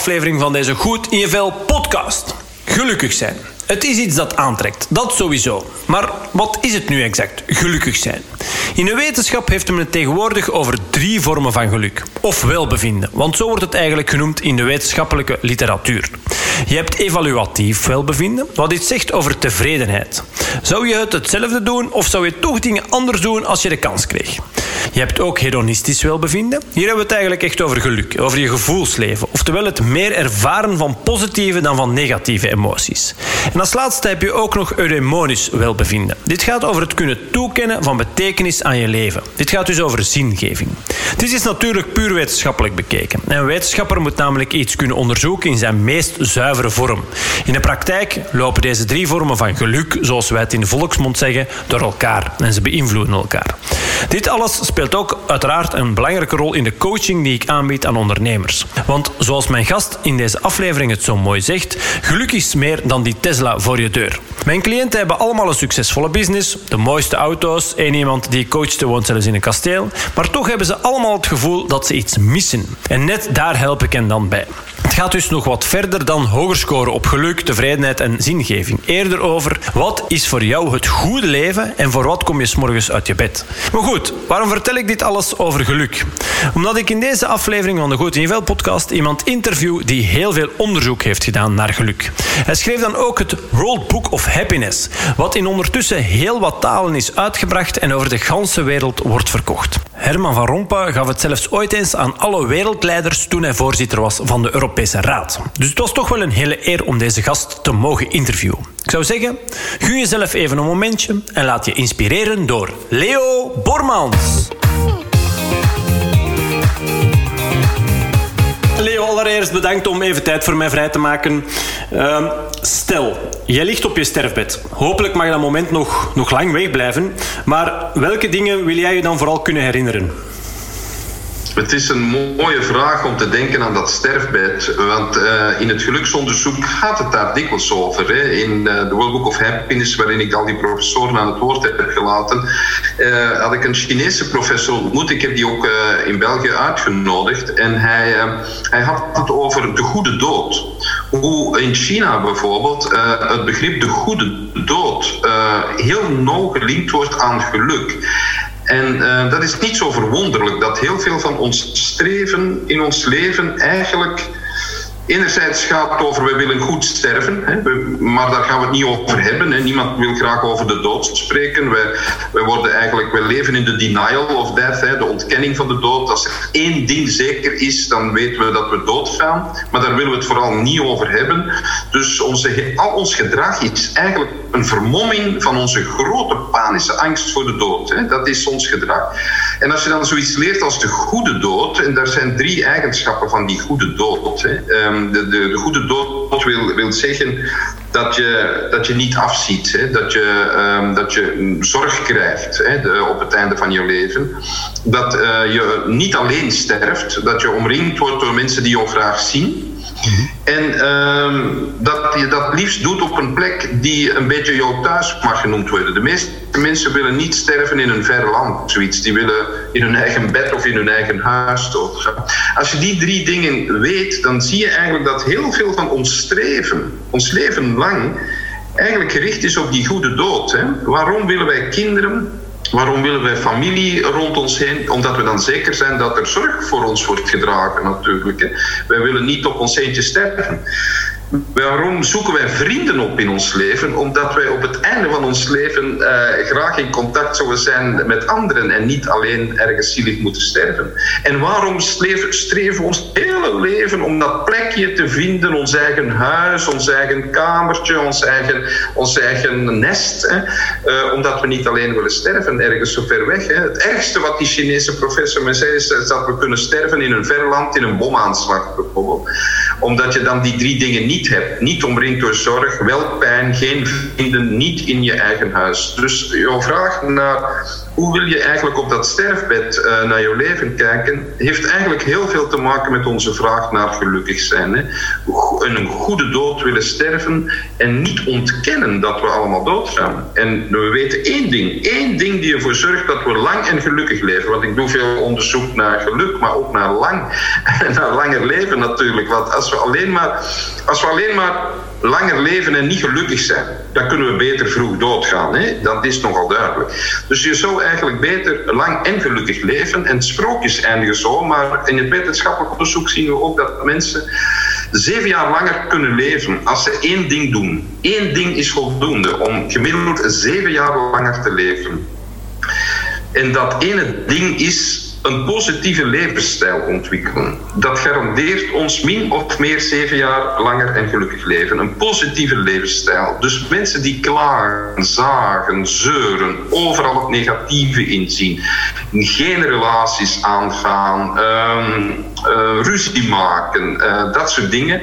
aflevering van deze Goed in je Vel podcast. Gelukkig zijn. Het is iets dat aantrekt, dat sowieso. Maar wat is het nu exact, gelukkig zijn? In de wetenschap heeft men het tegenwoordig over drie vormen van geluk. Of welbevinden, want zo wordt het eigenlijk genoemd in de wetenschappelijke literatuur. Je hebt evaluatief welbevinden, wat iets zegt over tevredenheid. Zou je het hetzelfde doen of zou je toch dingen anders doen als je de kans kreeg? Je hebt ook hedonistisch welbevinden. Hier hebben we het eigenlijk echt over geluk, over je gevoelsleven. Oftewel het meer ervaren van positieve dan van negatieve emoties. En als laatste heb je ook nog eudaimonisch welbevinden. Dit gaat over het kunnen toekennen van betekenis aan je leven. Dit gaat dus over zingeving. Dit is natuurlijk puur wetenschappelijk bekeken. Een wetenschapper moet namelijk iets kunnen onderzoeken in zijn meest zuivere vorm. In de praktijk lopen deze drie vormen van geluk, zoals wij het in de volksmond zeggen, door elkaar en ze beïnvloeden elkaar. Dit alles speelt ook uiteraard een belangrijke rol in de coaching die ik aanbied aan ondernemers. Want zoals mijn gast in deze aflevering het zo mooi zegt, geluk is meer dan die Tesla voor je deur. Mijn cliënten hebben allemaal een succesvolle business, de mooiste auto's, één iemand die coachte woont zelfs in een kasteel, maar toch hebben ze allemaal het gevoel dat ze iets missen. En net daar help ik hen dan bij. Het gaat dus nog wat verder dan hoger scoren op geluk, tevredenheid en zingeving. Eerder over wat is voor jou het goede leven en voor wat kom je s'morgens uit je bed. Maar goed, waarom vertel ik dit alles over geluk? Omdat ik in deze aflevering van de Goed in podcast iemand interview die heel veel onderzoek heeft gedaan naar geluk. Hij schreef dan ook het World Book of Happiness, wat in ondertussen heel wat talen is uitgebracht en over de ganse wereld wordt verkocht. Herman van Rompuy gaf het zelfs ooit eens aan alle wereldleiders toen hij voorzitter was van de Europese Raad. Dus het was toch wel een hele eer om deze gast te mogen interviewen. Ik zou zeggen, gun jezelf even een momentje en laat je inspireren door Leo Bormans. Leo, allereerst bedankt om even tijd voor mij vrij te maken. Uh, stel, jij ligt op je sterfbed. Hopelijk mag dat moment nog, nog lang wegblijven. Maar welke dingen wil jij je dan vooral kunnen herinneren? Het is een mooie vraag om te denken aan dat sterfbed. Want uh, in het geluksonderzoek gaat het daar dikwijls over. Hè. In uh, de World Book of Happiness, waarin ik al die professoren aan het woord heb gelaten, uh, had ik een Chinese professor ontmoet. Ik heb die ook in België uitgenodigd. En hij, hij had het over de goede dood. Hoe in China bijvoorbeeld het begrip de goede dood heel nauw gelinkt wordt aan geluk. En uh, dat is niet zo verwonderlijk dat heel veel van ons streven in ons leven eigenlijk enerzijds gaat het over we willen goed sterven, hè, maar daar gaan we het niet over hebben. Hè. Niemand wil graag over de dood spreken. Wij worden eigenlijk, wij leven in de denial of death, hè, de ontkenning van de dood. Als er één ding zeker is, dan weten we dat we doodgaan, maar daar willen we het vooral niet over hebben. Dus onze, al ons gedrag is eigenlijk een vermomming van onze grote panische angst voor de dood. Hè. Dat is ons gedrag. En als je dan zoiets leert als de goede dood, en daar zijn drie eigenschappen van die goede dood. Hè. Um, de, de, de, goede dood wil, wil zeggen dat je, dat je niet afziet, hè. Dat, je, um, dat je zorg krijgt hè, op het einde van je leven. Dat uh, je niet alleen sterft, dat je omringd wordt door mensen die jou graag zien. En um, dat je dat liefst doet op een plek die een beetje jouw thuis mag genoemd worden. De meeste mensen willen niet sterven in een ver land, zoiets. Die willen in hun eigen bed of in hun eigen huis doodgaan. Als je die drie dingen weet, dan zie je eigenlijk dat heel veel van ons streven, ons leven lang, eigenlijk gericht is op die goede dood. Hè? Waarom willen wij kinderen? Waarom willen wij familie rond ons heen? Omdat we dan zeker zijn dat er zorg voor ons wordt gedragen, natuurlijk. Hè. Wij willen niet op ons eentje sterven. Waarom zoeken wij vrienden op in ons leven? Omdat wij op het einde van ons leven uh, graag in contact zullen zijn met anderen en niet alleen ergens zielig moeten sterven. En waarom streven, we ons hele leven om dat plekje te vinden, ons eigen huis, ons eigen kamertje, ons eigen, ons eigen nest? Hè? Uh, omdat we niet alleen willen sterven ergens zo ver weg. Hè? Het ergste wat die Chinese professor me zei is dat we kunnen sterven in een ver land, in een bomaanslag bijvoorbeeld. Omdat je dan die drie dingen niet hebt. Niet omringd door zorg, wel pijn, geen vrienden, niet in je eigen huis. Dus jouw vraag naar hoe wil je eigenlijk op dat sterfbed uh, naar jouw leven kijken, heeft eigenlijk heel veel te maken met onze vraag naar gelukkig zijn. Hè. een goede dood willen sterven en niet ontkennen dat we allemaal doodgaan. En we weten één ding, één ding die ervoor zorgt dat we lang en gelukkig leven. Want ik doe veel onderzoek naar geluk, maar ook naar lang en naar langer leven natuurlijk. Want als we alleen maar, als we alleen maar langer leven en niet gelukkig zijn, dan kunnen we beter vroeg doodgaan. Hè? Dat is nogal duidelijk. Dus je zou eigenlijk beter lang en gelukkig leven. En sprookjes eindigen zo, maar in het wetenschappelijk onderzoek zien we ook dat mensen zeven jaar langer kunnen leven als ze één ding doen. Eén ding is voldoende om gemiddeld zeven jaar langer te leven. En dat ene ding is een positieve levensstijl ontwikkelen. Dat garandeert ons min of meer zeven jaar langer en gelukkig leven. Een positieve levensstijl. Dus mensen die klagen, zagen, zeuren, overal het negatieve inzien, geen relaties aangaan, uh, ruzie maken, uh, dat soort dingen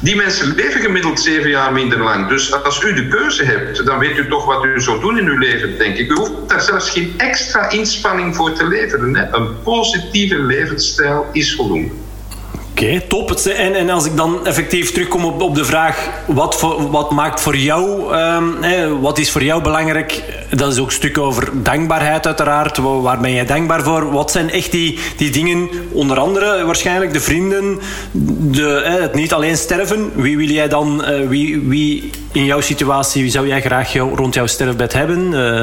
die mensen leven gemiddeld zeven jaar minder lang. Dus als u de keuze hebt, dan weet u toch wat u zou doen in uw leven, denk ik. U hoeft daar zelfs geen extra inspanning voor te leveren. Hè. Een positieve levensstijl is voldoende. Oké, top. En, en als ik dan effectief terugkom op, op de vraag... Wat, wat maakt voor jou... Um, wat is voor jou belangrijk? Dat is ook een stuk over dankbaarheid uiteraard. Waar ben jij dankbaar voor? Wat zijn echt die, die dingen? Onder andere waarschijnlijk de vrienden. De, het niet alleen sterven. Wie wil jij dan... Uh, wie, wie in jouw situatie... Wie zou jij graag rond jouw sterfbed hebben? Uh,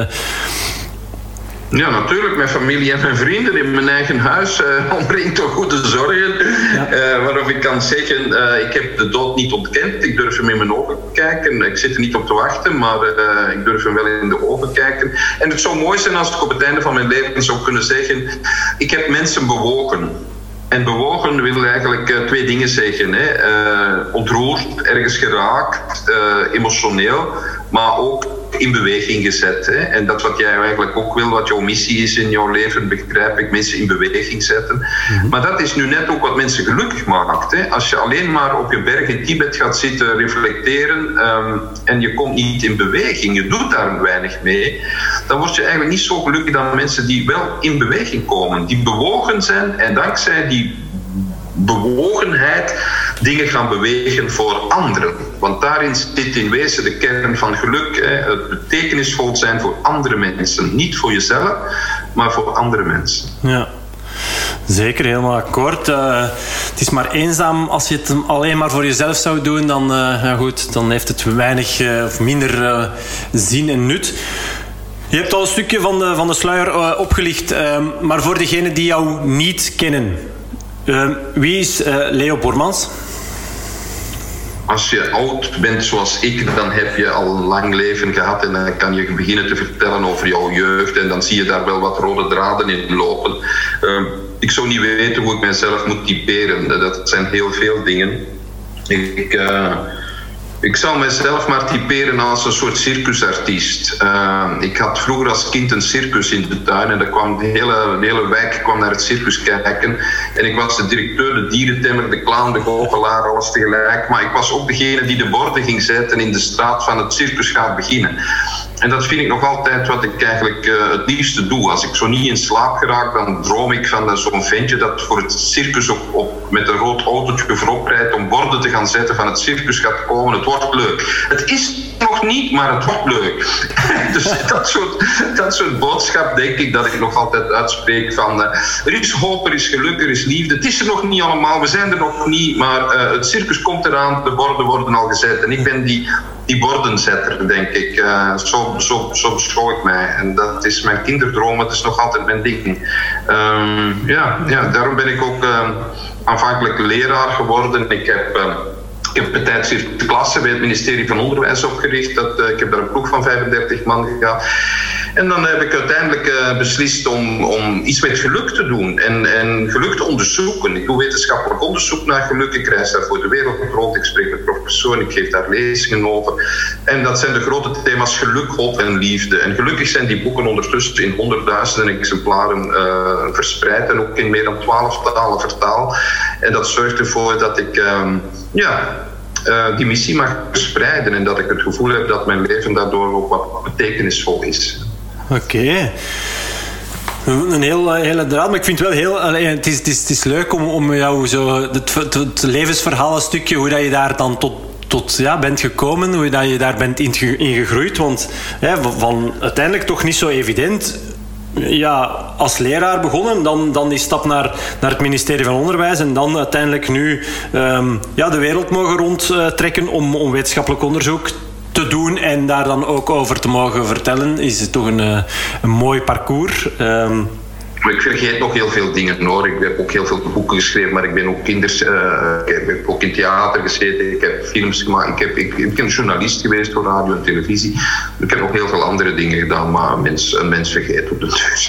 ja, natuurlijk. Mijn familie en mijn vrienden in mijn eigen huis. Uh, omringd door goede zorgen. Ja. Uh, waarop ik kan zeggen, uh, ik heb de dood niet ontkend. Ik durf hem in mijn ogen kijken. Ik zit er niet op te wachten, maar ik durf hem wel in de ogen kijken. En het zou mooi zijn als ik op het einde van mijn leven zou kunnen zeggen... Ik heb mensen bewogen. En bewogen wil eigenlijk twee dingen zeggen. Hè. ontroerd, ergens geraakt, emotioneel. Maar ook in beweging gezet. Hè? En dat wat jij eigenlijk ook wil, wat jouw missie is in jouw leven, begrijp ik, mensen in beweging zetten. Mhm. Maar dat is nu net ook wat mensen gelukkig maakt. Hè? Als je alleen maar op je berg in Tibet gaat zitten reflecteren um, en je komt niet in beweging, je doet daar weinig mee, dan word je eigenlijk niet zo gelukkig dan mensen die wel in beweging komen, die bewogen zijn en dankzij die bewogenheid dingen gaan bewegen voor anderen. Want daarin zit in wezen de kern van geluk. Hè. Het betekenisvol zijn voor andere mensen. Niet voor jezelf, maar voor andere mensen. Ja. Zeker, helemaal akkoord. Uh, het is maar eenzaam als je het alleen maar voor jezelf zou doen. Dan, uh, ja goed, dan heeft het weinig uh, of minder zin en nut. Je hebt al een stukje van de, van de sluier opgelicht. maar voor degenen die jou niet kennen, wie is Leo Bormans? als je oud bent zoals ik, dan heb je al een lang leven gehad en dan kan je beginnen te vertellen over jouw jeugd en dan zie je daar wel wat rode draden in lopen. Uh, ik zou niet weten hoe ik mezelf moet typeren. Dat zijn heel veel dingen. Ik, uh, ik zal mezelf maar typeren als een soort circusartiest. Uh, ik had vroeger als kind een circus in de tuin en dan kwam de hele, hele wijk kwam naar het circus kijken. En ik was de directeur, de dierentemmer, de clown, de goochelaar, alles tegelijk. Maar ik was ook degene die de borden ging zetten in de straat van het circus gaat beginnen. En dat vind ik nog altijd wat ik eigenlijk uh, het liefste doe. Als ik zo niet in slaap geraak, dan droom ik van uh, zo'n ventje dat voor het circus op, op, met een rood autootje voorop rijdt om borden te gaan zetten van het circus gaat komen. Het wordt leuk. Het is niet, maar het wordt leuk. dus dat soort, dat soort boodschap denk ik dat ik nog altijd uitspreek van uh, er is hoop, er is geluk, er is liefde. Het is er nog niet allemaal, we zijn er nog niet, maar het circus komt eraan, de borden worden al gezet. En ik ben die die bordenzetter, denk ik. Uh, zo, zo, zo beschouw ik mij. En dat is mijn kinderdroom, het is nog altijd mijn ding. Um, ja, ja, daarom ben ik ook uh, aanvankelijk leraar geworden. Ik heb... Ik heb een de klasse bij het ministerie van Onderwijs opgericht. Dat, uh, ik heb daar een ploeg van 35 man gehad. En dan heb ik uiteindelijk uh, beslist om, om iets met geluk te doen en, en geluk te onderzoeken. Ik doe wetenschappelijk onderzoek naar geluk. Ik reis daar voor de wereld rond. Ik spreek met professoren, ik geef daar lezingen over. En dat zijn de grote thema's geluk, hoop en liefde. En gelukkig zijn die boeken ondertussen in honderdduizenden exemplaren uh, verspreid en ook in meer dan twaalf talen vertaald. En dat zorgt ervoor dat ik um, ja, uh, die missie mag verspreiden en dat ik het gevoel heb dat mijn leven daardoor ook wat betekenisvol is. Oké. een heel, hele draad, maar ik vind het wel heel... Het is, het is, het is leuk om, om jou zo... Het, het, levensverhaal een stukje, hoe dat je daar dan tot tot ja, bent gekomen, hoe dat je daar bent in gegroeid. Want van uiteindelijk toch niet zo evident ja, als leraar begonnen, dan, dan die stap naar, naar het ministerie van Onderwijs en dan uiteindelijk nu um, ja, de wereld mogen rondtrekken om, om wetenschappelijk onderzoek te doen en daar dan ook over te mogen vertellen, is het toch een, eh, een mooi parcours. Maar ik vergeet nog heel veel dingen hoor. Ik heb ook heel veel boeken geschreven, maar ik ben ook kinders. Uh, ik heb ook in theater gezeten, ik heb films gemaakt. Ik, heb, ik, ik ben journalist geweest voor radio en televisie. Ik heb nog heel veel andere dingen gedaan, maar een mens, een mens vergeet op de.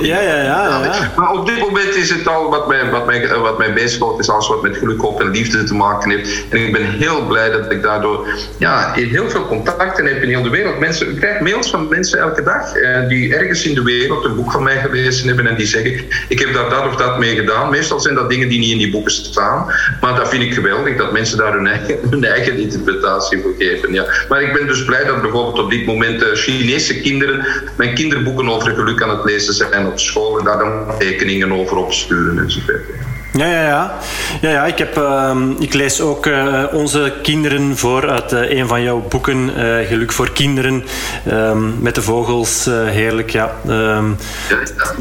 Ja, ja, ja, ja, Maar op dit moment is het al wat mij, wat mij, wat mij bezighoudt, is alles wat met geluk, hoop en liefde te maken heeft. En ik ben heel blij dat ik daardoor ja, heel veel contacten heb in heel de wereld. Mensen, ik krijg mails van mensen elke dag eh, die ergens in de wereld een boek van mij gelezen hebben en die zeggen: Ik heb daar dat of dat mee gedaan. Meestal zijn dat dingen die niet in die boeken staan. Maar dat vind ik geweldig dat mensen daar hun eigen, hun eigen interpretatie voor geven. Ja. Maar ik ben dus blij dat bijvoorbeeld op dit moment uh, Chinese kinderen mijn kinderboeken over geluk aan het lezen ze zijn op school en daar dan tekeningen over opsturen enzovoort. Ja, ja, ja. ja, ja ik, heb, uh, ik lees ook uh, onze kinderen voor uit uh, een van jouw boeken, Geluk voor Kinderen, um, met de vogels. heerlijk, ja. Um, ja,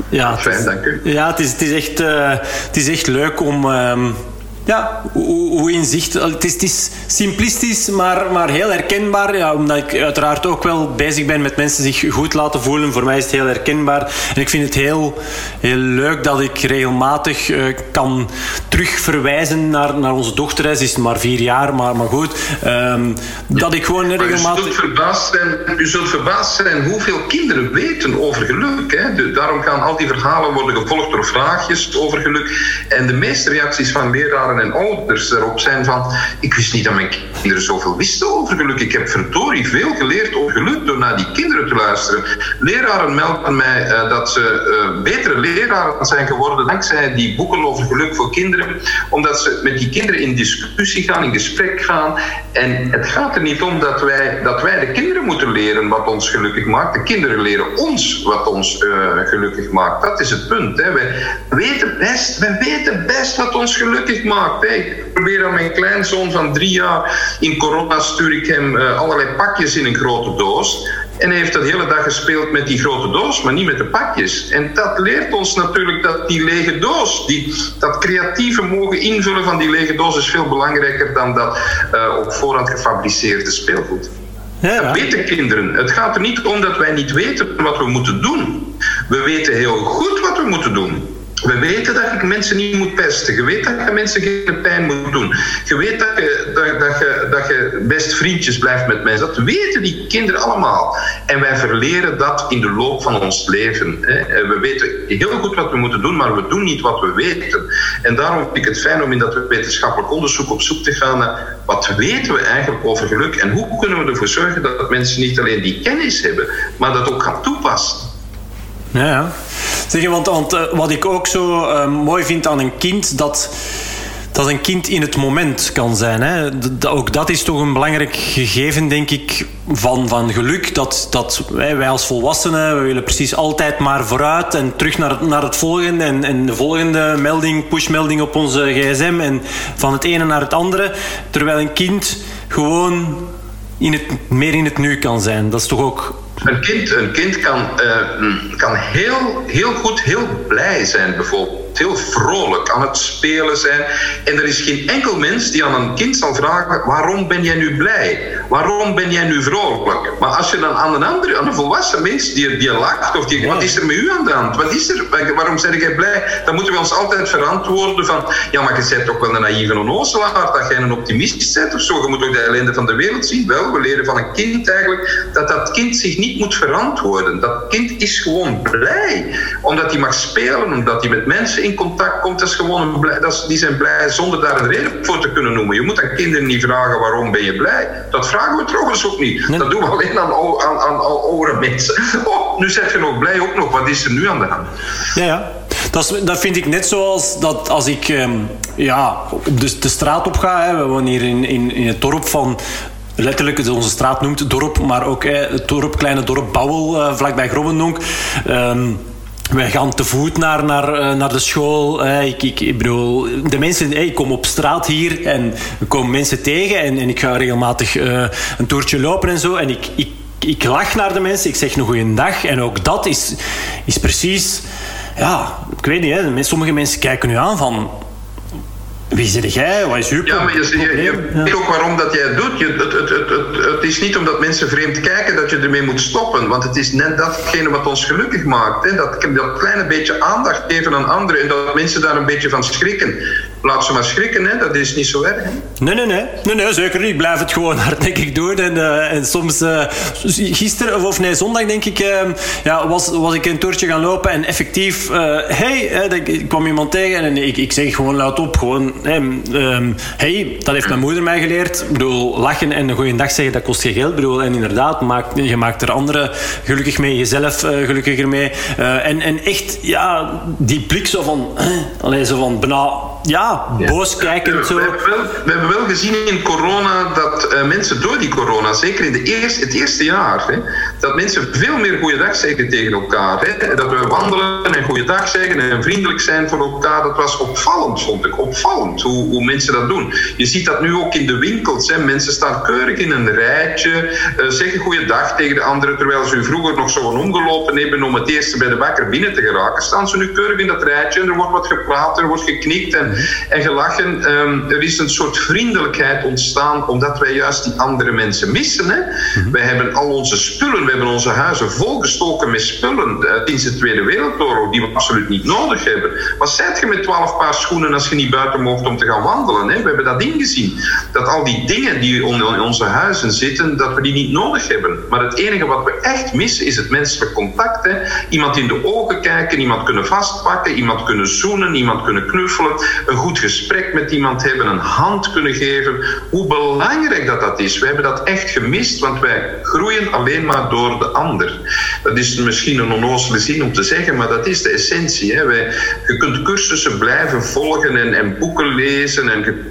ja, fijn, dank u. Ja, het is, het is, echt, het is echt leuk om. Um, ja, hoe, inzicht. Het is, het is simplistisch, maar, maar heel herkenbaar. Ja, omdat ik uiteraard ook wel bezig ben met mensen zich goed laten voelen. Voor mij is het heel herkenbaar. En ik vind het heel, heel leuk dat ik regelmatig uh, kan terugverwijzen naar, naar onze dochter. Ze is maar vier jaar, maar, maar goed. Um, dat ik gewoon regelmatig... U zult, verbaasd zijn, u zult verbaasd zijn hoeveel kinderen weten over geluk. Hè? De, daarom gaan al die verhalen worden gevolgd door vraagjes over geluk. En de meeste reacties van leraren en ouders erop zijn van... Ik wist niet dat mijn kinderen zoveel wisten over geluk. Ik heb verdorie veel geleerd over geluk door naar die kinderen te luisteren. Leraren melden mij uh, dat ze uh, betere leraren zijn geworden dankzij die boeken over geluk voor kinderen. Omdat ze met die kinderen in discussie gaan, in gesprek gaan. En het gaat er niet om dat wij, dat wij de kinderen moeten leren wat ons gelukkig maakt. De kinderen leren ons wat ons uh, gelukkig maakt. Dat is het punt. Hè. Wij weten best, wij weten best wat ons gelukkig maakt. Ik probeer aan mijn kleinzoon van drie jaar in corona stuur ik hem uh, allerlei pakjes in een grote doos. En hij heeft de hele dag gespeeld met die grote doos, maar niet met de pakjes. En dat leert ons natuurlijk dat die lege doos, die, dat creatieve mogen invullen van die lege doos, is veel belangrijker dan dat uh, op voorhand gefabriceerde speelgoed. Ja. Dat weten kinderen. Het gaat er niet om dat wij niet weten wat we moeten doen. We weten heel goed wat we moeten doen. We weten dat je mensen niet moet pesten. Je weet dat je mensen geen pijn moet doen. Je weet dat je, dat, dat, je, dat je best vriendjes blijft met mensen. Dat weten die kinderen allemaal. En wij verleren dat in de loop van ons leven. We weten heel goed wat we moeten doen, maar we doen niet wat we weten. En daarom vind ik het fijn om in dat wetenschappelijk onderzoek op zoek te gaan naar wat weten we eigenlijk over geluk en hoe kunnen we ervoor zorgen dat mensen niet alleen die kennis hebben, maar dat ook gaan toepassen. Ja. Zeg, want, want uh, wat ik ook zo uh, mooi vind aan een kind, dat, dat een kind in het moment kan zijn. Hè? ook dat is toch een belangrijk gegeven, denk ik, van, van geluk. Dat, dat wij, wij als volwassenen, we willen precies altijd maar vooruit en terug naar naar het volgende. En, en de volgende melding, pushmelding op onze gsm en van het ene naar het andere. Terwijl een kind gewoon in het, meer in het nu kan zijn. Dat is toch ook een kind, een kind kan, uh, kan heel, heel goed, heel blij zijn, bijvoorbeeld. Heel vrolijk aan het spelen zijn. En er is geen enkel mens die aan een kind zal vragen: waarom ben jij nu blij? Waarom ben jij nu vrolijk? Maar als je dan aan een andere, aan een volwassen mens die, die lacht, of die, wat is er met u aan de hand? Wat is er? Waarom ben jij blij? Dan moeten we ons altijd verantwoorden van: ja, maar je bent toch wel een naïeve onnozelaar, dat jij een optimist bent of zo. Je moet ook de ellende van de wereld zien. Wel, we leren van een kind eigenlijk dat dat kind zich niet niet moet verantwoorden. Dat kind is gewoon blij. Omdat hij mag spelen, omdat hij met mensen in contact komt. Dat is gewoon blij, dat is, die zijn blij zonder daar een reden voor te kunnen noemen. Je moet aan kinderen niet vragen waarom ben je blij. Dat vragen we trouwens ook niet. Dat doen we alleen aan, aan, aan, oude mensen. Oh, nu zeg je nog blij ook nog. Wat is er nu aan de hand? Ja, ja. Dat, is, dat vind ik net zoals dat als ik um, ja, op de, de straat op ga. Hè, we wonen hier in, in, in het dorp van letterlijk onze straat noemt, dorp, maar ook het dorp, kleine dorp Bouwel, uh, vlakbij Grobbendonk. Um, wij gaan te voet naar, naar, eh, naar de school. Ik, ik, ik bedoel, de mensen, ik kom op straat hier en er komen mensen tegen en, en ik ga regelmatig een toertje lopen en zo. En ik, ik, ik lach naar de mensen, ik zeg een goede dag. En ook dat is, is precies, ja, ik weet niet, hè, sommige mensen kijken nu aan van wie zit jij? Wat is uw Ja, maar je, je, weet ook waarom dat jij het doet. Je, het, het, het, het, is niet omdat mensen vreemd kijken dat je ermee moet stoppen. Want het is net datgene wat ons gelukkig maakt. Hè? Dat, dat kleine beetje aandacht geven aan anderen en dat mensen daar een beetje van schrikken. Laat ze maar schrikken, hè? dat is niet zo erg. Nee, nee, nee, nee, nee, zeker niet. Ik blijf het gewoon hardnekkig doen. En, uh, en soms, uh, gisteren, of nee, zondag denk ik, uh, ja, was, was ik een toertje gaan lopen en effectief, hey, ik kwam iemand tegen en ik, ik zeg gewoon luid op, gewoon um, hey, dat heeft mijn moeder mij geleerd. Ik bedoel, lachen en een goede dag zeggen, dat kost je geld. Ik bedoel, en inderdaad, maakt, je maakt er anderen gelukkig mee, jezelf gelukkiger mee. En, en echt, ja, die blik zo van, alleen zo van, bijna, ja, boos ja. kijken. Zo. We, hebben wel, we hebben wel gezien in corona dat uh, mensen door die corona, zeker in de eerste, het eerste jaar, hè, dat mensen veel meer goeiedag zeggen tegen elkaar. Hè. Dat we wandelen en goeiedag zeggen en vriendelijk zijn voor elkaar. Dat was opvallend, vond ik. Opvallend hoe, hoe mensen dat doen. Je ziet dat nu ook in de winkels. Hè. Mensen staan keurig in een rijtje, uh, zeggen goeiedag tegen de anderen. Terwijl ze vroeger nog zo omgelopen hebben om het eerste bij de bakker binnen te geraken, staan ze nu keurig in dat rijtje en er wordt wat gepraat, er wordt geknikt en, en gelachen. Um, er is een soort vriendelijkheid ontstaan omdat wij juist die andere mensen missen. Hè. Mhm. Wij hebben al onze spullen we hebben onze huizen volgestoken met spullen uh, sinds de Tweede Wereldoorlog die we absoluut niet nodig hebben. Wat zijt je met twaalf paar schoenen als je niet buiten mocht om te gaan wandelen? Hè? We hebben dat ingezien. Dat al die dingen die in onze huizen zitten, dat we die niet nodig hebben. Maar het enige wat we echt missen is het menselijk contact. Hè? Iemand in de ogen kijken, iemand kunnen vastpakken, iemand kunnen zoenen, iemand kunnen knuffelen, een goed gesprek met iemand hebben, een hand kunnen geven. Hoe belangrijk dat dat is. We hebben dat echt gemist, want wij groeien alleen maar door de ander. Dat is misschien een onnozele zin om te zeggen, maar dat is de essentie. Hè. Wij, je kunt cursussen blijven volgen en, en boeken lezen en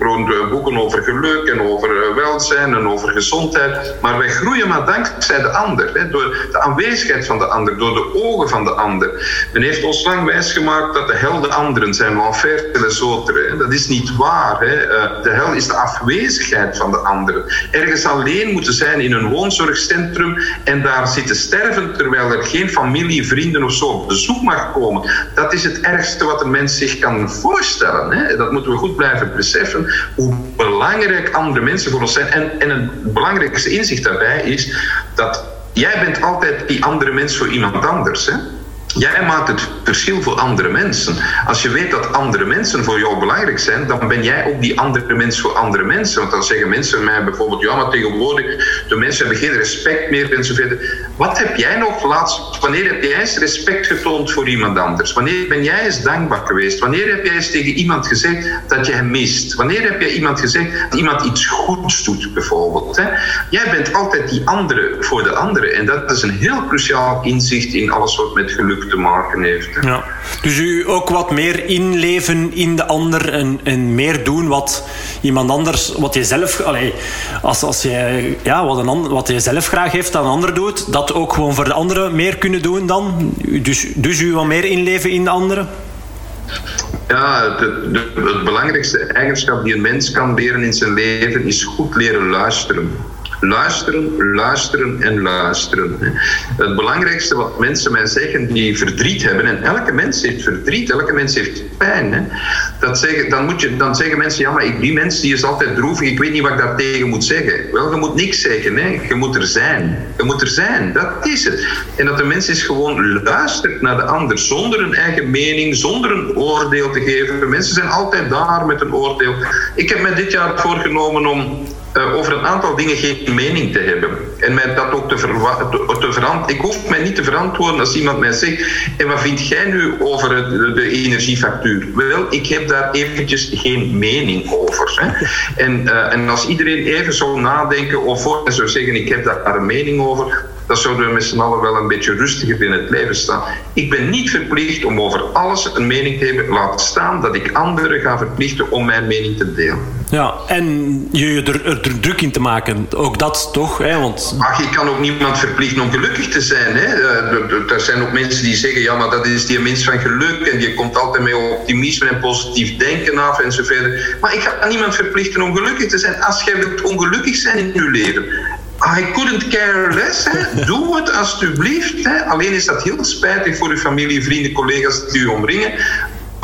boeken over geluk en over eh, welzijn en over gezondheid, maar wij groeien maar dankzij de ander, hè, door de aanwezigheid van de ander, door de ogen van de ander. Men heeft ons lang wijsgemaakt dat de hel de anderen zijn, l'enfer autres. Dat is niet waar. Hè. Eh, de hel is de afwezigheid van de anderen. Ergens alleen moeten zijn in een woonzorgcentrum en daar zitten sterven terwijl er geen familie, vrienden of zo op bezoek mag komen. Dat is het ergste wat een mens zich kan voorstellen. Hè? Dat moeten we goed blijven beseffen. Hoe belangrijk andere mensen voor ons zijn. En, het belangrijkste inzicht daarbij is dat jij bent altijd die andere mens voor iemand anders. Hè? Jij maakt het verschil voor andere mensen. Als je weet dat andere mensen voor jou belangrijk zijn, dan ben jij ook die andere mens voor andere mensen. Want dan zeggen mensen mij bijvoorbeeld, ja, maar tegenwoordig, de mensen hebben geen respect meer enzovoort. Wat heb jij nog laatst, wanneer heb jij eens respect getoond voor iemand anders? Wanneer ben jij eens dankbaar geweest? Wanneer heb jij eens tegen iemand gezegd dat je hem mist? Wanneer heb jij iemand gezegd dat iemand iets goeds doet, bijvoorbeeld? Jij bent altijd die andere voor de andere. En dat is een heel cruciaal inzicht in alles wat met geluk te maken heeft. Ja. Dus u ook wat meer inleven in de ander en, en meer doen wat iemand anders, wat je zelf, allee, als, als je, ja, wat, een ander, wat je zelf graag heeft dat een ander doet, dat ook gewoon voor de anderen meer kunnen doen dan? Dus, dus u wat meer inleven in de anderen? Ja, het, het, het belangrijkste eigenschap die een mens kan leren in zijn leven is goed leren luisteren. Luisteren, luisteren en luisteren. Het belangrijkste wat mensen mij zeggen die verdriet hebben, en elke mens heeft verdriet, elke mens heeft pijn. Hè, dat zeggen, dan, moet je, dan zeggen mensen, ja, maar die mens die is altijd droevig, ik weet niet wat ik daar tegen moet zeggen. Wel, je moet niks zeggen, hè. je moet er zijn. Je moet er zijn, dat is het. En dat de mens is gewoon luistert naar de ander, zonder een eigen mening, zonder een oordeel te geven. Mensen zijn altijd daar met een oordeel. Ik heb mij dit jaar voorgenomen om uh, over een aantal dingen geen mening te hebben. En mij dat ook te, te, te verantwoorden. Ik hoef mij niet te verantwoorden als iemand mij zegt: En wat vind jij nu over de, de energiefactuur? Wel, ik heb daar eventjes geen mening over. Hè. En, uh, en als iedereen even zou nadenken of voor zou zeggen: Ik heb daar een mening over dan zouden we met z'n allen wel een beetje rustiger in het leven staan. Ik ben niet verplicht om over alles een mening te hebben. Laat staan dat ik anderen ga verplichten om mijn mening te delen. Ja, en je er, er druk in te maken. Ook dat toch? Hè? Want... Ach, ik kan ook niemand verplichten om gelukkig te zijn. Hè? Eh, er zijn ook mensen die zeggen, ja, maar dat is die mens van geluk en je komt altijd met optimisme en positief denken af en zo verder. Maar ik ga niemand verplichten om gelukkig te zijn. Als jij wilt ongelukkig zijn in je leven, I couldn't care less. Hè. Doe het alsjeblieft. Hè. Alleen is dat heel spijtig voor uw familie, vrienden, collega's die u omringen.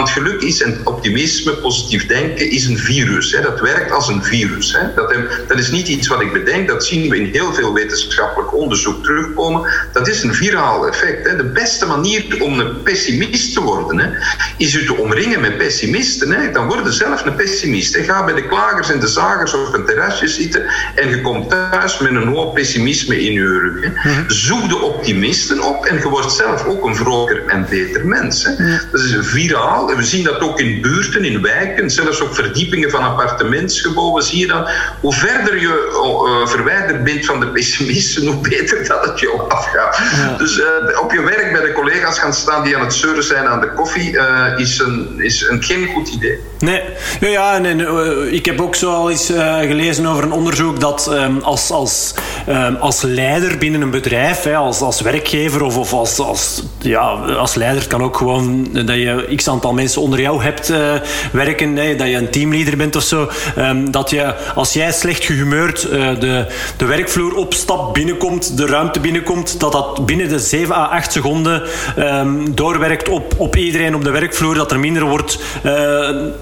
Want geluk is en optimisme, positief denken, is een virus. Hè. Dat werkt als een virus. Hè. Dat, dat, is niet iets wat ik bedenk, dat zien we in heel veel wetenschappelijk onderzoek terugkomen. Dat is een viraal effect. Hè. De beste manier om een pessimist te worden, hè, is u te omringen met pessimisten. Hè. Dan word je zelf een pessimist. Hè. Ga bij de klagers en de zagers op een terrasje zitten en je komt thuis met een hoop pessimisme in je rug. Hè. Mhm. Zoek de optimisten op en je wordt zelf ook een vrolijker en beter mens. Hè. Dat is een viraal we zien dat ook in buurten, in wijken, zelfs op verdiepingen van appartementsgebouwen, zie je dat hoe verder je uh, verwijderd bent van de pessimisten, hoe beter dat het je afgaat. Dus uh, op je werk bij de collega's gaan staan die aan het zeuren zijn aan de koffie, uh, is, een, is een geen goed idee. Nee, ja, ja en, en ik heb ook zo al eens gelezen over een onderzoek dat um, als, als, um, als leider binnen een bedrijf, hè, als, als werkgever of, of als, als, ja, als leider, kan ook gewoon dat je x aantal mensen onder jou hebt uh, werken, hè, dat je een teamleader bent of zo, um, dat je als jij slecht gehumeurd uh, de, de werkvloer opstapt, binnenkomt, de ruimte binnenkomt, dat dat binnen de 7 à 8 seconden um, doorwerkt op, op iedereen op de werkvloer, dat er minder wordt uh,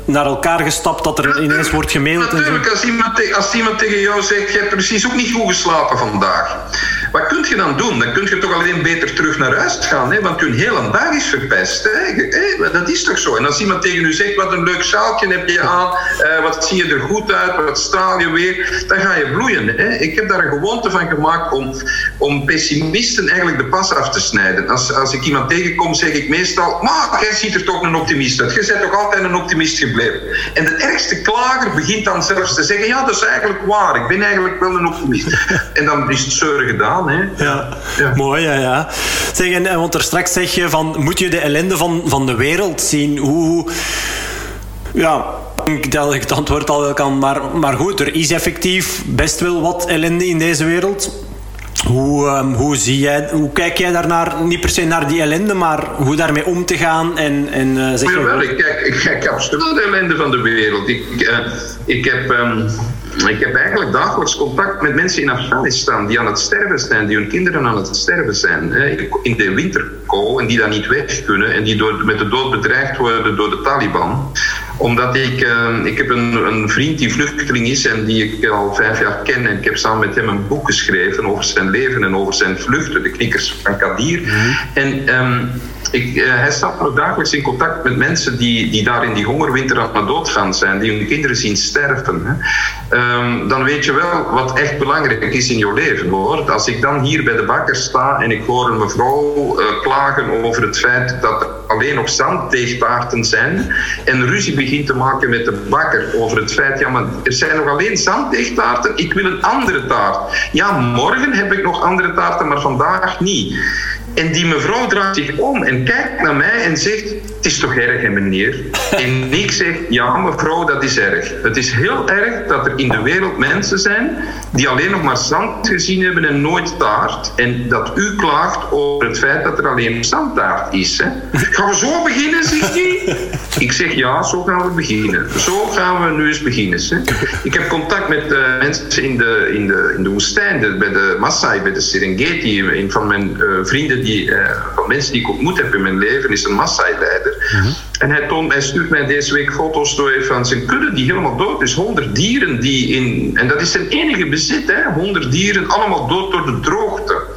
naar elkaar gestapt, dat er ineens wordt gemaild. Natuurlijk, als iemand, als iemand tegen jou zegt, je hebt precies ook niet goed geslapen vandaag. Wat kun je dan doen? Dan kun je toch alleen beter terug naar huis gaan, hè? want je hele dag is verpest. Hè? Dat is toch zo? En als iemand tegen u zegt, wat een leuk sjaaltje heb je aan, uh, wat zie je er goed uit, wat straal je weer, dan ga je bloeien. Hè? Ik heb daar een gewoonte van gemaakt om, om pessimisten eigenlijk de pas af te snijden. Als, als ik iemand tegenkom, zeg ik meestal, maar jij ziet er toch een optimist uit. Je bent toch altijd een optimist gebleven. En de ergste klager begint dan zelfs te zeggen, ja, dat is eigenlijk waar. Ik ben eigenlijk wel een optimist. en dan is het zeuren gedaan. Hè? Ja, ja. mooi, ja, ja. Zeg, en, want er straks zeg je van, moet je de ellende van, van de wereld zien? Hoe... Ja, ik dat ik het antwoord al wel kan. Maar, maar goed, er is effectief best wel wat ellende in deze wereld. Hoe, um, hoe, zie jij, hoe kijk jij daarnaar? Niet per se naar die ellende, maar hoe daarmee om te gaan? En, en, uh, zeg ik kijk, ik kijk absoluut naar de ellende van de wereld. Ik, uh, ik heb... Um ik heb eigenlijk dagelijks contact met mensen in Afghanistan die aan het sterven zijn, die hun kinderen aan het sterven zijn. In de winterkou en die daar niet weg kunnen en die door, met de dood bedreigd worden door de Taliban omdat ik, uh, ik heb een, een, vriend die vluchteling is en die ik al vijf jaar ken. En ik heb samen met hem een boek geschreven over zijn leven en over zijn vluchten, de knikkers van Kadir. Mm En um, ik, uh, hij staat nog dagelijks in contact met mensen die, die daar in die hongerwinter aan het doodgaan zijn, die hun kinderen zien sterven. Hè. Um, dan weet je wel wat echt belangrijk is in je leven. Hoor. Als ik dan hier bij de bakker sta en ik hoor een mevrouw uh, klagen over het feit dat er alleen nog zanddeegtaarten zijn en ruzie begint te maken met de bakker over het feit, ja maar er zijn nog alleen zanddeegtaarten, ik wil een andere taart. Ja, morgen heb ik nog andere taarten, maar vandaag niet. En die mevrouw draait zich om en kijkt naar mij en zegt: Het is toch erg, hè, meneer? En ik zeg: Ja, mevrouw, dat is erg. Het is heel erg dat er in de wereld mensen zijn die alleen nog maar zand gezien hebben en nooit taart. En dat u klaagt over het feit dat er alleen zandtaart is. Hè? Gaan we zo beginnen, zegt hij? Ik zeg: Ja, zo gaan we beginnen. Zo gaan we nu eens beginnen. Hè? Ik heb contact met uh, mensen in de, in de, in de woestijn, de, bij de Maasai, bij de Serengeti. Een van mijn uh, vrienden die, uh, van mensen die ik ontmoet heb in mijn leven is een Maasai-leider. En hij, toont, stuurt mij deze week foto's door van zijn kudde die helemaal dood is. Honderd dieren die in... En dat is zijn enige bezit, hè. Honderd dieren, allemaal dood door de droogte.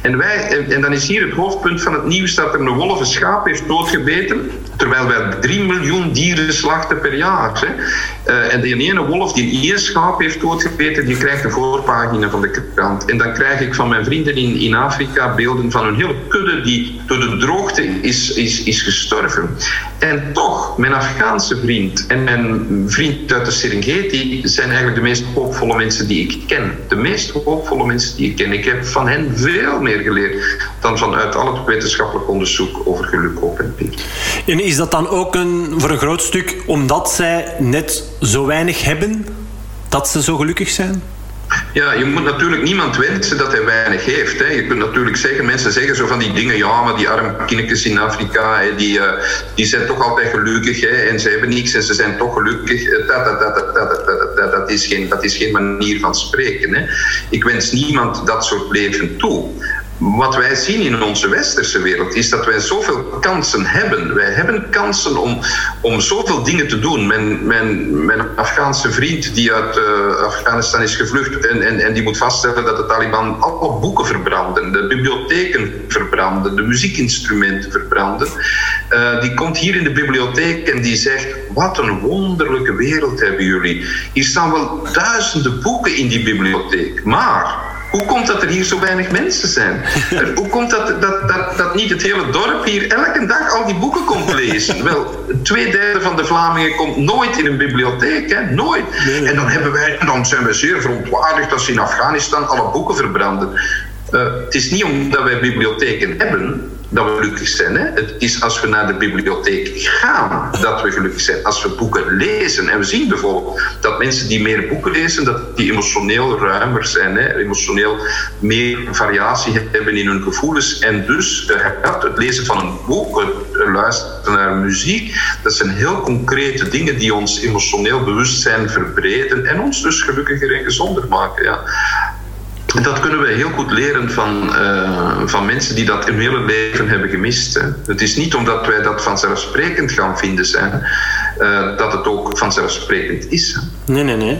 En, wij, en dan is hier het hoofdpunt van het nieuws dat er een wolf een schaap heeft doodgebeten, terwijl wij 3 miljoen dieren slachten per jaar. Hè. Uh, en die ene wolf die één schaap heeft doodgebeten, die krijgt de voorpagina van de krant. En dan krijg ik van mijn vrienden in, in Afrika beelden van een hele kudde die door de droogte is, is, is gestorven. En toch, mijn Afghaanse vriend en mijn vriend uit de Serengeti zijn eigenlijk de meest hoopvolle mensen die ik ken. De meest hoopvolle mensen die ik ken. Ik heb van hen veel meer geleerd dan vanuit al het wetenschappelijk onderzoek over geluk, peer. En is dat dan ook een, voor een groot stuk omdat zij net zo weinig hebben dat ze zo gelukkig zijn? Ja, je moet natuurlijk niemand wensen dat hij weinig heeft. Hè. Je kunt natuurlijk zeggen, mensen zeggen zo van die dingen, ja, maar die arme kindjes in Afrika, hè, die, uh, die zijn toch altijd gelukkig hè, en ze hebben niks en ze zijn toch gelukkig. Dat, dat, dat, dat, dat, dat, is, geen, dat is geen manier van spreken. Hè. Ik wens niemand dat soort leven toe. Wat wij zien in onze westerse wereld is dat wij zoveel kansen hebben. Wij hebben kansen om, om zoveel dingen te doen. Mijn, mijn, mijn Afghaanse vriend die uit uh, Afghanistan is gevlucht en, en, en die moet vaststellen dat de Taliban alle boeken verbranden, de bibliotheken verbranden, de muziekinstrumenten verbranden. Uh, die komt hier in de bibliotheek en die zegt: Wat een wonderlijke wereld hebben jullie. Hier staan wel duizenden boeken in die bibliotheek. Maar hoe komt dat er hier zo weinig mensen zijn? Hoe komt dat, dat, dat, dat niet het hele dorp hier elke dag al die boeken komt lezen? Wel, twee derde van de Vlamingen komt nooit in een bibliotheek, hè? nooit. En dan, hebben wij, dan zijn we zeer verontwaardigd als ze in Afghanistan alle boeken verbranden. Uh, het is niet omdat wij bibliotheken hebben dat we gelukkig zijn. Hè? Het is als we naar de bibliotheek gaan dat we gelukkig zijn. Als we boeken lezen. En we zien bijvoorbeeld dat mensen die meer boeken lezen, dat die emotioneel ruimer zijn. Hè? Emotioneel meer variatie hebben in hun gevoelens. En dus uh, het lezen van een boek, het luisteren naar muziek, dat zijn heel concrete dingen die ons emotioneel bewustzijn verbreden en ons dus gelukkiger en gezonder maken. Ja. Dat kunnen we heel goed leren van, uh, van mensen die dat hun hele leven hebben gemist. Hè. Het is niet omdat wij dat vanzelfsprekend gaan vinden zijn, uh, dat het ook vanzelfsprekend is. Nee, nee, nee.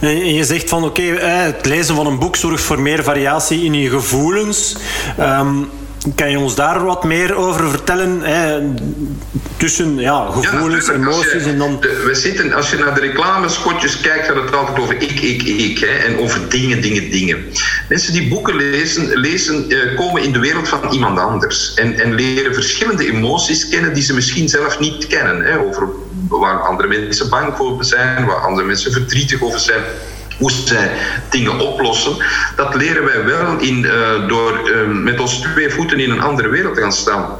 En je zegt van oké, okay, het lezen van een boek zorgt voor meer variatie in je gevoelens. Um, kan je ons daar wat meer over vertellen? Hè? Tussen ja, gevoelens, ja, emoties en dan... we zitten, als je naar de reclamespotjes kijkt, gaat het altijd over ik, ik, ik. Hè? En over dingen, dingen, dingen. Mensen die boeken lezen, lezen uh, komen in de wereld van iemand anders. En, en leren verschillende emoties kennen die ze misschien zelf niet kennen. Hè? Over waar andere mensen bang voor zijn, waar andere mensen verdrietig over zijn hoe zij dingen oplossen. Dat leren wij wel in, uh, door uh, met ons twee voeten in een andere wereld te gaan staan.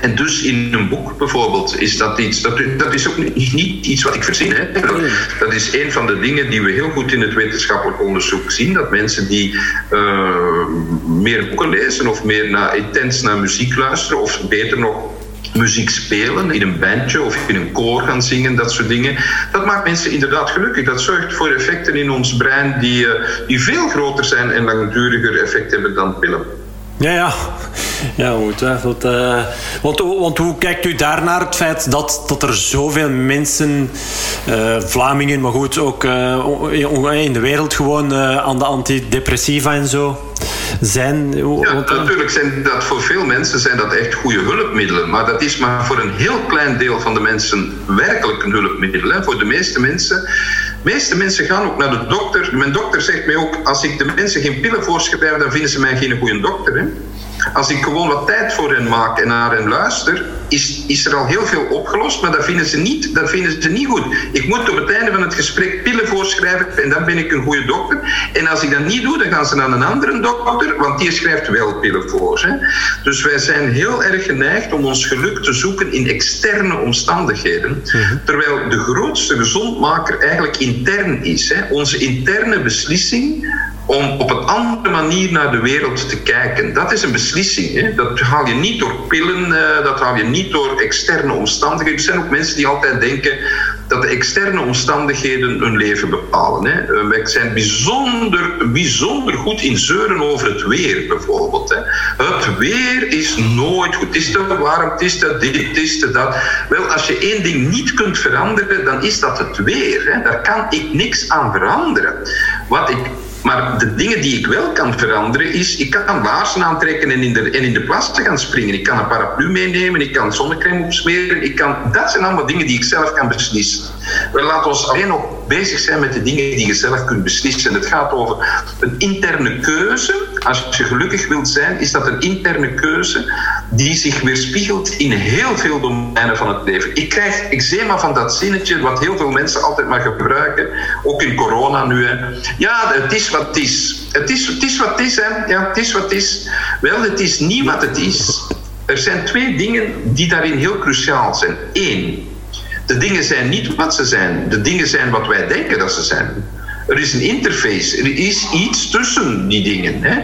En dus in een boek bijvoorbeeld is dat iets, dat, dat is ook niet, iets wat ik verzin. Hè. Dat, is een van de dingen die we heel goed in het wetenschappelijk onderzoek zien. Dat mensen die uh, meer boeken lezen of meer naar, intens naar muziek luisteren, of beter nog muziek spelen in een bandje of in een koor gaan zingen, dat soort dingen. Dat maakt mensen inderdaad gelukkig. Dat zorgt voor effecten in ons brein die, uh, die veel groter zijn en langduriger effect hebben dan pillen. Ja, ja. Ja, ongetwijfeld. Uh, want, want hoe kijkt u daarnaar het feit dat, dat er zoveel mensen, uh, Vlamingen, maar goed, ook uh, in de wereld gewoon aan de antidepressiva en zo zijn? Ja, natuurlijk zijn dat voor veel mensen zijn dat echt goede hulpmiddelen. Maar dat is maar voor een heel klein deel van de mensen werkelijk een hulpmiddel. Hè. Voor de meeste mensen meeste mensen gaan ook naar de dokter. Mijn dokter zegt mij ook: als ik de mensen geen pillen voorschrijf, dan vinden ze mij geen goede dokter. Hè? Als ik gewoon wat tijd voor hen maak en naar hen luister, is, is er al heel veel opgelost, maar dat vinden, ze niet, dat vinden ze niet goed. Ik moet op het einde van het gesprek pillen voorschrijven en dan ben ik een goede dokter. En als ik dat niet doe, dan gaan ze naar een andere dokter, want die schrijft wel pillen voor. Hè. Dus wij zijn heel erg geneigd om ons geluk te zoeken in externe omstandigheden, mhm. terwijl de grootste gezondmaker eigenlijk intern is. Hè. Onze interne beslissing om op een andere manier naar de wereld te kijken. Dat is een beslissing. Hè? Dat haal je niet door pillen, uh, dat haal je niet door externe omstandigheden. Er zijn ook mensen die altijd denken dat de externe omstandigheden hun leven bepalen. Hè? Uh, wij zijn bijzonder, bijzonder goed in zeuren over het weer, bijvoorbeeld. Hè? Het weer is nooit goed. Het is te warm, het is te dit, het is te dat. Wel, als je één ding niet kunt veranderen, dan is dat het weer. Hè? Daar kan ik niks aan veranderen. Wat ik Maar de dingen die ik wel kan veranderen is, ik kan laarzen aantrekken en in de, en in de plas gaan springen. Ik kan een paraplu meenemen, ik kan zonnecrème opsmeren. Ik kan, dat zijn allemaal dingen die ik zelf kan beslissen. We laten ons alleen nog bezig zijn met de dingen die je zelf kunt beslissen. Het gaat over een interne keuze. Als je gelukkig wilt zijn, is dat een interne keuze die zich weerspiegelt in heel veel domeinen van het leven. Ik krijg eczema van dat zinnetje, wat heel veel mensen altijd maar gebruiken, ook in corona nu. Hè. Ja, het is wat het is. Het is, het is wat het is, hè. Ja, het is wat is. Wel, het is niet wat het is. Er zijn twee dingen die daarin heel cruciaal zijn. Eén, de dingen zijn niet wat ze zijn. De dingen zijn wat wij denken dat ze zijn. Er is een interface. Er is iets tussen die dingen. Hè.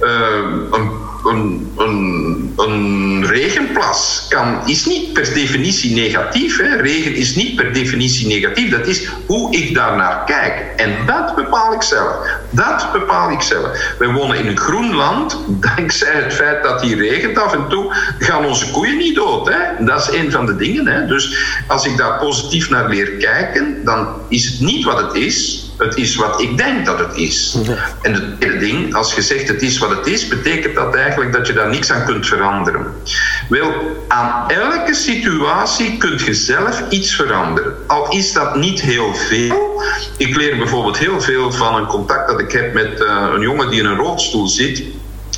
Uh, een een, een, een, regenplas kan, is niet per definitie negatief. Hè. Regen is niet per definitie negatief. Dat is hoe ik daarnaar kijk. En dat bepaal ik zelf. Dat bepaal ik zelf. Wij wonen in een groen land. Dankzij het feit dat hier regent af en toe, gaan onze koeien niet dood. Hè. Dat is een van de dingen. Hè. Dus als ik daar positief naar leer kijken, dan is het niet wat het is het is wat ik denk dat het is. En het tweede ding, als je zegt het is wat het is, betekent dat eigenlijk dat je daar niks aan kunt veranderen. Wel, aan elke situatie kunt je zelf iets veranderen. Al is dat niet heel veel. Ik leer bijvoorbeeld heel veel van een contact dat ik heb met uh, een jongen die in een rolstoel zit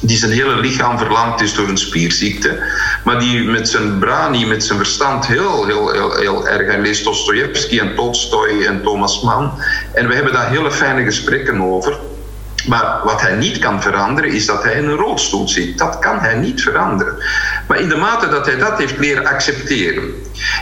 die zijn hele lichaam verlamd is door een spierziekte, maar die met zijn brani, met zijn verstand heel, heel, heel, heel erg. Hij leest Dostoevsky en Tolstoy en Thomas Mann. En we hebben daar hele fijne gesprekken over. Maar wat hij niet kan veranderen is dat hij in een rolstoel zit. Dat kan hij niet veranderen. Maar in de mate dat hij dat heeft leren accepteren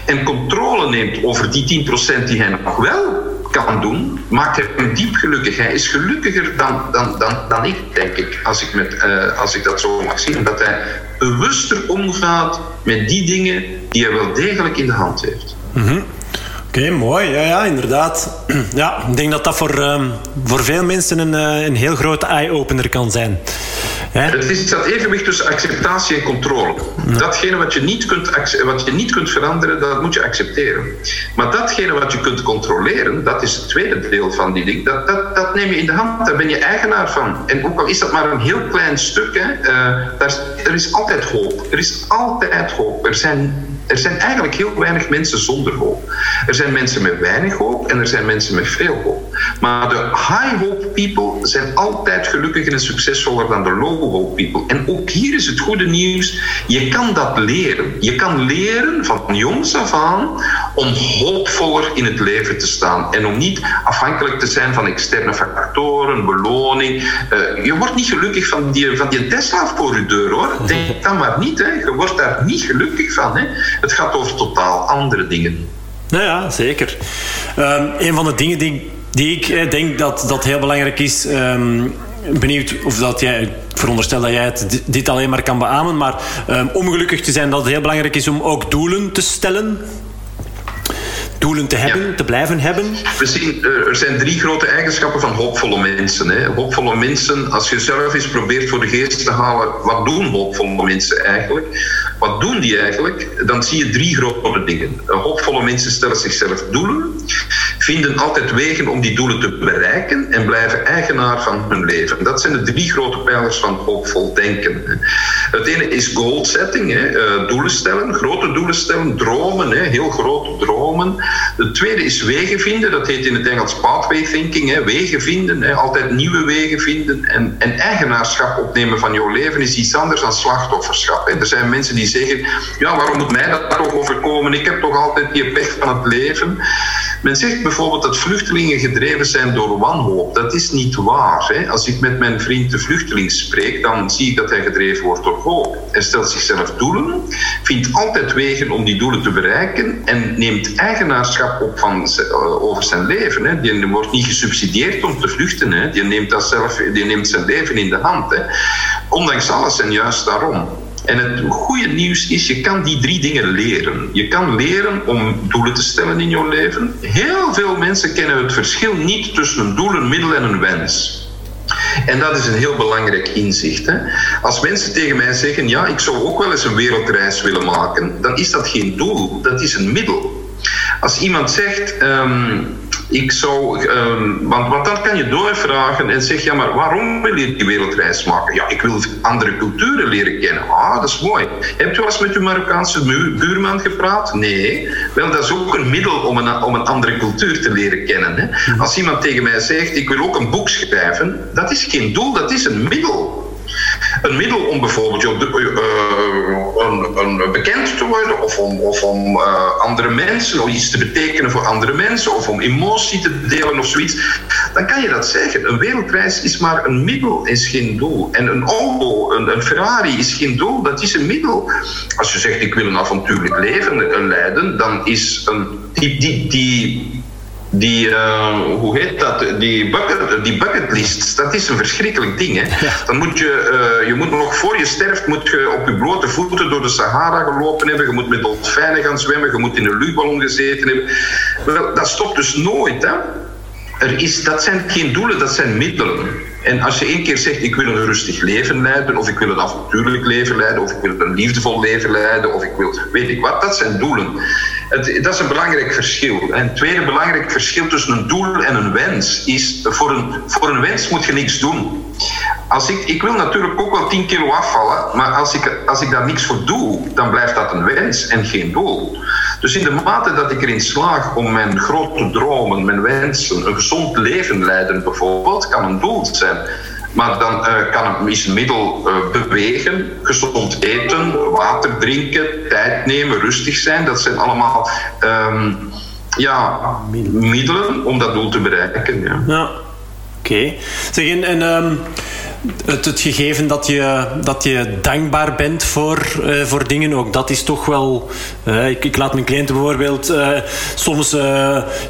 en controle neemt over die 10% die hij nog wel kan doen, maakt hem diep gelukkig. Hij is gelukkiger dan, dan, dan, dan ik, denk ik, als ik, met, uh, als ik dat zo mag zien. Dat hij bewuster omgaat met die dingen die hij wel degelijk in de hand heeft. -hmm. Oké, mooi. Ja, ja, inderdaad. Ja, ik denk dat dat voor, um, voor veel mensen een, uh, een heel grote eye-opener kan zijn. Het is dat evenwicht tussen acceptatie en controle. Datgene wat je, niet kunt, wat je niet kunt veranderen, dat moet je accepteren. Maar datgene wat je kunt controleren, dat is het tweede deel van die ding. Dat, dat, dat neem je in de hand, daar ben je eigenaar van. En ook al is dat maar een heel klein stuk, hè, uh, daar, er is altijd hoop. Er is altijd hoop. Er zijn er zijn eigenlijk heel weinig mensen zonder hoop. Er zijn mensen met weinig hoop en er zijn mensen met veel hoop. Maar de high hope people zijn altijd gelukkiger en succesvoller dan de low hope people. En ook hier is het goede nieuws: je kan dat leren. Je kan leren van jongs af aan om hoopvoller in het leven te staan en om niet afhankelijk te zijn van externe factoren, beloning. Uh, je wordt niet gelukkig van die, van die Tesla voor je deur hoor. Denk dan maar niet. Hè. Je wordt daar niet gelukkig van. Hè. Het gaat over totaal andere dingen. Nou ja, zeker. Um, een van de dingen die, die ik eh, denk dat, dat heel belangrijk is. Um, benieuwd of dat jij, ik veronderstel dat jij het, dit alleen maar kan beamen, maar um, om gelukkig te zijn dat het heel belangrijk is om ook doelen te stellen doelen te hebben, ja. te blijven hebben? We zien, er zijn drie grote eigenschappen van hoopvolle mensen. Hè. Hoopvolle mensen, als je zelf eens probeert voor de geest te halen, wat doen hoopvolle mensen eigenlijk? Wat doen die eigenlijk? Dan zie je drie grote dingen. Hoopvolle mensen stellen zichzelf doelen, vinden altijd wegen om die doelen te bereiken en blijven eigenaar van hun leven. Dat zijn de drie grote pijlers van hoopvol denken. Het ene is goal setting. Uh, doelen stellen, grote doelen stellen, dromen, heel grote dromen. Het tweede is wegen vinden, dat heet in het Engels pathway thinking, wegen vinden, altijd nieuwe wegen vinden. En, en eigenaarschap opnemen van jouw leven is iets anders dan slachtofferschap. Er zijn mensen die zeggen, ja, waarom moet mij dat toch overkomen? Ik heb toch altijd die pech van het leven. Men zegt bijvoorbeeld dat vluchtelingen gedreven zijn door wanhoop. Dat is niet waar. Hè? Als ik met mijn vriend de vluchteling spreek, dan zie ik dat hij gedreven wordt door hoop. Hij stelt zichzelf doelen, vindt altijd wegen om die doelen te bereiken en neemt eigenaarschap op van, uh, over zijn leven. Hè? Die wordt niet gesubsidieerd om te vluchten. Hè? Die, neemt dat zelf, die neemt zijn leven in de hand. Hè? Ondanks alles en juist daarom. En het goede nieuws is, je kan die drie dingen leren. Je kan leren om doelen te stellen in jouw leven. Heel veel mensen kennen het verschil niet tussen een doel, een middel en een wens. En dat is een heel belangrijk inzicht. Hè? Als mensen tegen mij zeggen, ja, ik zou ook wel eens een wereldreis willen maken, dan is dat geen doel, dat is een middel. Als iemand zegt, um, Ik zou, ehm, want, want dan kan je doorvragen en zeg, ja, maar waarom wil je die wereldreis maken? Ja, ik wil andere culturen leren kennen. Ah, dat is mooi. Hebt u wel eens met uw Marokkaanse buurman gepraat? Nee. Wel, dat is ook een middel om een, om een andere cultuur te leren kennen. Hè? Als iemand tegen mij zegt, ik wil ook een boek schrijven, dat is geen doel, dat is een middel. Een middel om bijvoorbeeld uh, een, bekend te worden, of om, of om uh, andere mensen, of iets te betekenen voor andere mensen, of om emotie te delen of zoiets, dan kan je dat zeggen. Een wereldreis is maar een middel, is geen doel. En een auto, een, een Ferrari is geen doel, dat is een middel. Als je zegt ik wil een avontuurlijk leven leiden, dan is een, die, die, die die, uh, hoe heet dat, die, bucket, die bucketlist, dat is een verschrikkelijk ding. Hè? Dan moet je, uh, je moet nog voor je sterft, moet je op je blote voeten door de Sahara gelopen hebben, je moet met dolfijnen gaan zwemmen, je moet in een luchtballon gezeten hebben. Wel, dat stopt dus nooit. Hè? Er is, dat zijn geen doelen, dat zijn middelen. En als je één keer zegt, ik wil een rustig leven leiden, of ik wil een avontuurlijk leven leiden, of ik wil een liefdevol leven leiden, of ik wil, weet ik wat, dat zijn doelen. Het, dat is een belangrijk verschil. En het tweede belangrijk verschil tussen een doel en een wens is, voor een, voor een wens moet je niks doen. Als ik, ik wil natuurlijk ook wel 10 kilo afvallen, maar als ik, als ik daar niks voor doe, dan blijft dat een wens en geen doel. Dus in de mate dat ik erin slaag om mijn grote dromen, mijn wensen, een gezond leven leiden bijvoorbeeld, kan een doel zijn. Maar dan uh, kan het is middel uh, bewegen, gezond eten, water drinken, tijd nemen, rustig zijn. Dat zijn allemaal um, ja, middelen om dat doel te bereiken. Ja, ja. Oké. Okay. Zeg, en, en um het, het, gegeven dat je, dat je dankbaar bent voor, uh, voor dingen, ook dat is toch wel. Uh, ik, ik, laat mijn cliënten bijvoorbeeld uh, soms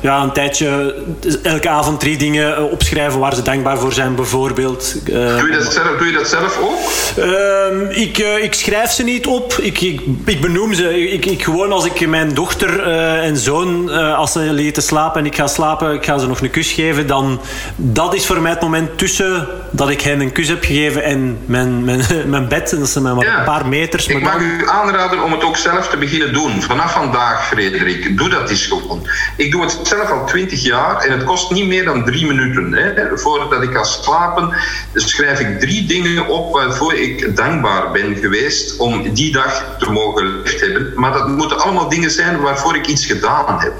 ja, een tijdje elke avond drie dingen opschrijven waar ze dankbaar voor zijn, bijvoorbeeld. doe, je dat zelf, doe je dat zelf ook? Ehm, ik, ik schrijf ze niet op, ik, ik, ik benoem ze. Ik, ik, gewoon als ik mijn dochter en zoon, als ze liggen te slapen en ik ga slapen, ik ga ze nog een kus geven, dan dat is voor mij het moment tussen dat ik hen een kus heb gegeven en mijn, mijn, mijn bed. Dat zijn maar een paar meters. Ik mag u aanraden om het ook zelf te beginnen doen. Vanaf vandaag, Frederik. Doe dat eens gewoon. Ik doe het zelf al twintig jaar en het kost niet meer dan drie minuten. Hè. Voordat ik ga slapen, schrijf ik drie dingen op waarvoor ik dankbaar ben geweest om die dag te mogen hebben. Maar dat moeten allemaal dingen zijn waarvoor ik iets gedaan heb.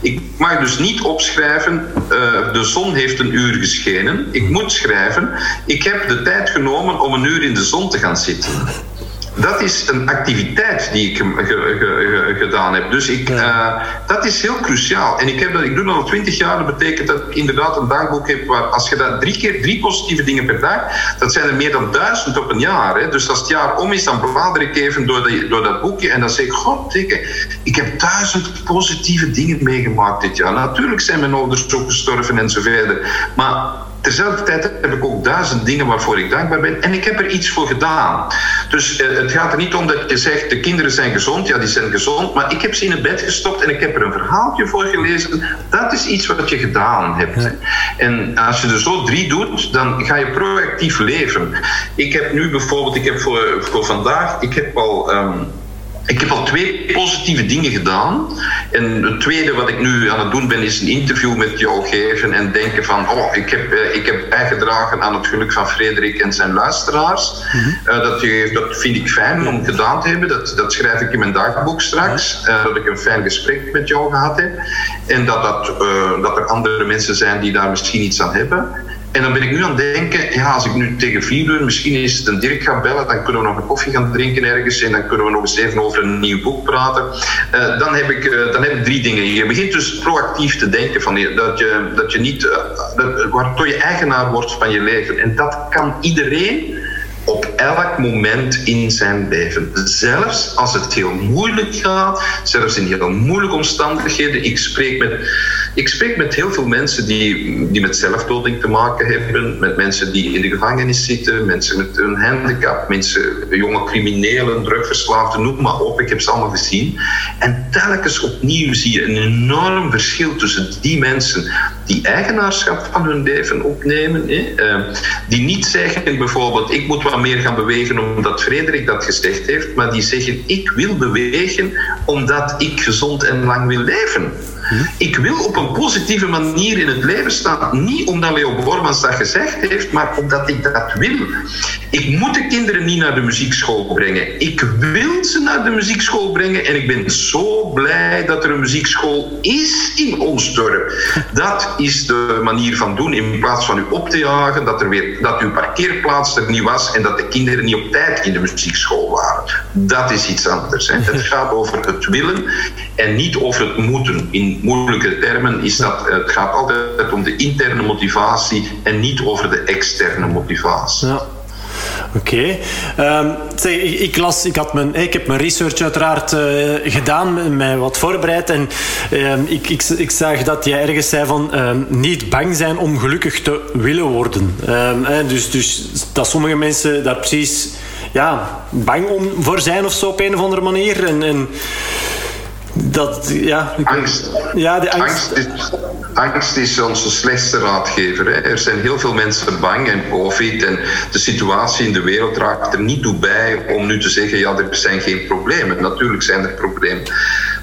Ik mag dus niet opschrijven, uh, de zon heeft een uur geschenen. Ik moet schrijven, ik heb de tijd genomen om een uur in de zon te gaan zitten. Dat is een activiteit die ik gedaan heb. Dus ik, uh, dat is heel cruciaal. En ik, heb dat, ik doe dat al twintig jaar. Dat betekent dat ik inderdaad een dagboek heb waar als je dat drie keer drie positieve dingen per dag, dat zijn er meer dan duizend op een jaar. Hè. Dus als het jaar om is, dan blader ik even door, dat, door dat boekje en dan zeg ik, god, ik heb duizend positieve dingen meegemaakt dit jaar. Natuurlijk zijn mijn ouders ook gestorven en zo verder. Maar Terzelfde tijd heb ik ook duizend dingen waarvoor ik dankbaar ben. En ik heb er iets voor gedaan. Dus eh, het gaat er niet om dat je zegt, de kinderen zijn gezond. Ja, die zijn gezond. Maar ik heb ze in het bed gestopt en ik heb er een verhaaltje voor gelezen. Dat is iets wat je gedaan hebt. En als je er zo drie doet, dan ga je proactief leven. Ik heb nu bijvoorbeeld, ik heb voor, voor vandaag, ik heb al... Um, ik heb al twee positieve dingen gedaan. En het tweede wat ik nu aan het doen ben, is een interview met jou geven en denken van, oh, ik heb, eh, ik heb bijgedragen aan het geluk van Frederik en zijn luisteraars. Mm dat, dat vind ik fijn om gedaan te hebben. Dat, dat schrijf ik in mijn dagboek straks. Uh, dat ik een fijn gesprek met jou gehad heb. En dat, dat, dat er andere mensen zijn die daar misschien iets aan hebben. En dan ben ik nu aan het denken, ja, als ik nu tegen vier uur misschien eens een Dirk ga bellen, dan kunnen we nog een koffie gaan drinken ergens en dan kunnen we nog eens even over een nieuw boek praten. Uh, dan, heb ik, uh, dan heb ik drie dingen. Je begint dus proactief te denken van, dat, je, dat je niet, uh, dat, waardoor je eigenaar wordt van je leven. En dat kan iedereen op elk moment in zijn leven. Zelfs als het heel moeilijk gaat, zelfs in heel moeilijke omstandigheden. Ik spreek met, ik spreek met heel veel mensen die, die met zelfdoding te maken hebben, met mensen die in de gevangenis zitten, mensen met een handicap, mensen, jonge criminelen, drugverslaafden, noem maar op. Ik heb ze allemaal gezien. En telkens opnieuw zie je een enorm verschil tussen die mensen die eigenaarschap van hun leven opnemen, hè, eh, die niet zeggen bijvoorbeeld, ik moet meer gaan bewegen omdat Frederik dat gezegd heeft, maar die zeggen ik wil bewegen omdat ik gezond en lang wil leven. Ik wil op een positieve manier in het leven staan. Niet omdat Leo Bormans dat gezegd heeft, maar omdat ik dat wil. Ik moet de kinderen niet naar de muziekschool brengen. Ik wil ze naar de muziekschool brengen en ik ben zo blij dat er een muziekschool is in ons dorp. Dat is de manier van doen. In plaats van u op te jagen, dat, er weer, dat uw parkeerplaats er niet was en dat de kinderen niet op tijd in de muziekschool waren. Dat is iets anders. Hè. Het gaat over het willen en niet over het moeten. In moeilijke termen is dat, het gaat altijd om de interne motivatie en niet over de externe motivatie. Ja. Oké. Ehm, ik, las, ik, had mijn, ik heb mijn research uiteraard uh, gedaan, mij wat voorbereid. En uh, ik, ik, ik, zag dat jij ergens zei van uh, niet bang zijn om gelukkig te willen worden. dus, dus dat sommige mensen daar precies ja, bang om voor zijn of zo op een of andere manier. En, en dat, ja, angst. Ja, de angst. Angst is, angst is onze slechtste raadgever. Hè. Er zijn heel veel mensen bang en COVID en de situatie in de wereld raakt er niet toe bij om nu te zeggen, ja, er zijn geen problemen. Natuurlijk zijn er problemen.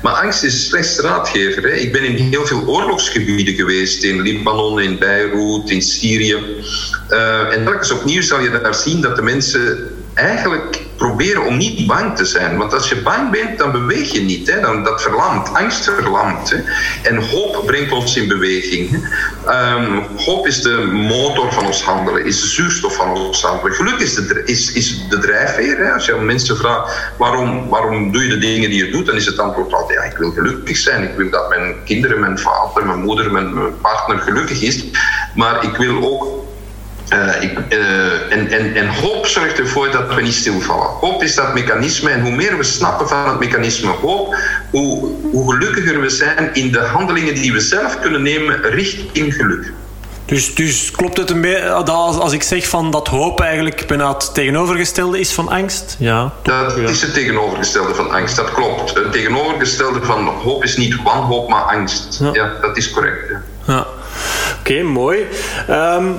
Maar angst is de slechtste raadgever. Hè. Ik ben in heel veel oorlogsgebieden geweest, in Libanon, in Beirut, in Syrië. Uh, en telkens opnieuw zal je daar zien dat de mensen eigenlijk proberen om niet bang te zijn. Want als je bang bent, dan beweeg je niet. Hè? Dan, dat verlamt. Angst verlamt. Hè? En hoop brengt ons in beweging. Um, hoop is de motor van ons handelen, is de zuurstof van ons handelen. Geluk is de, is, is de drijfveer. Hè? Als je mensen vraagt waarom, waarom doe je de dingen die je doet, dan is het antwoord altijd: ja, ik wil gelukkig zijn. Ik wil dat mijn kinderen, mijn vader, mijn moeder, mijn partner gelukkig is. Maar ik wil ook uh, ik, uh, en, en, en hoop zorgt ervoor dat we niet stilvallen. Hoop is dat mechanisme en hoe meer we snappen van het mechanisme hoop, hoe, hoe gelukkiger we zijn in de handelingen die we zelf kunnen nemen richting geluk. Dus, dus klopt het een beetje als, als ik zeg van dat hoop eigenlijk bijna het tegenovergestelde is van angst? Ja. Dat is het tegenovergestelde van angst, dat klopt. Het tegenovergestelde van hoop is niet wanhoop, maar angst. Ja, dat is correct. Ja. ja. Oké, mooi. Um,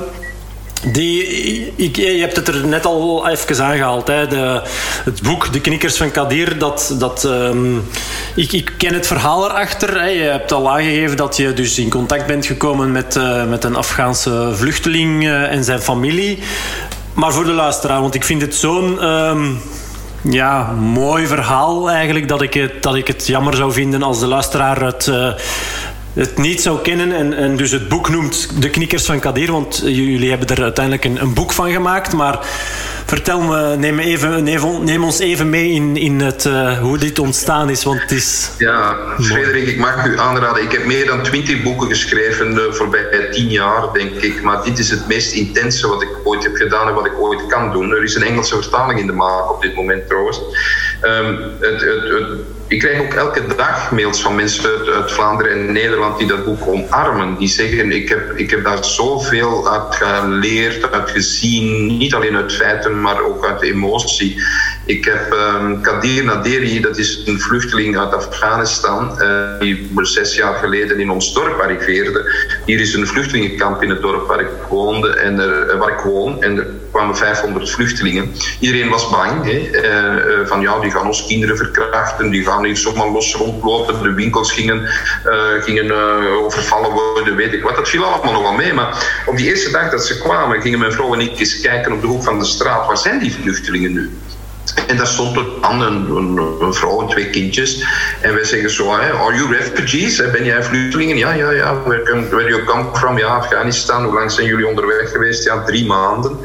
die, ik, je hebt het er net al even aangehaald. Hè. De, het boek De Knikkers van Kadir. Dat, dat, um, ik, ik, ken het verhaal erachter. Hè. Je hebt al aangegeven dat je dus in contact bent gekomen met, uh, met een Afghaanse vluchteling uh, en zijn familie. Maar voor de luisteraar, want ik vind het zo'n... Um, ja, mooi verhaal eigenlijk. Dat ik, het, dat ik het jammer zou vinden als de luisteraar het, uh, het niet zou kennen. En, en dus het boek noemt De Knikkers van Kadir, want jullie hebben er uiteindelijk een, een boek van gemaakt. Maar vertel me, neem, even, neem, neem ons even mee in, in het, uh, hoe dit ontstaan is. Want het is ja, Frederik, ik mag u aanraden. Ik heb meer dan twintig boeken geschreven de voorbije tien jaar, denk ik. Maar dit is het meest intense wat ik ooit heb gedaan en wat ik ooit kan doen. Er is een Engelse vertaling in de maak op dit moment trouwens. Um, het, het, het ik krijg ook elke dag mails van mensen uit, Vlaanderen en Nederland die dat boek omarmen. Die zeggen, ik heb, ik heb daar zoveel uit geleerd, uit gezien. Niet alleen uit feiten, maar ook uit emotie. Ik heb um, Kadir Naderi, dat is een vluchteling uit Afghanistan, uh, die zes jaar geleden in ons dorp arriveerde. Hier is een vluchtelingenkamp in het dorp waar ik woonde en er, eh, waar ik woon. En er kwamen 500 vluchtelingen. Iedereen was bang. Hè, uh, van ja, die gaan ons kinderen verkrachten, die gaan hier zomaar los rondlopen. De winkels gingen, gingen overvallen worden, weet ik wat. Dat viel allemaal nog wel mee. Maar op die eerste dag dat ze kwamen, gingen mijn vrouw en ik eens kijken op de hoek van de straat. Waar zijn die vluchtelingen nu? En daar stond er dan een, een, vrouw en twee kindjes. En wij zeggen zo, are you refugees? Ben jij vluchtelingen? Ja, ja, ja. Where, where you come from? Ja, Afghanistan. Hoe lang zijn jullie onderweg geweest? Ja, drie maanden.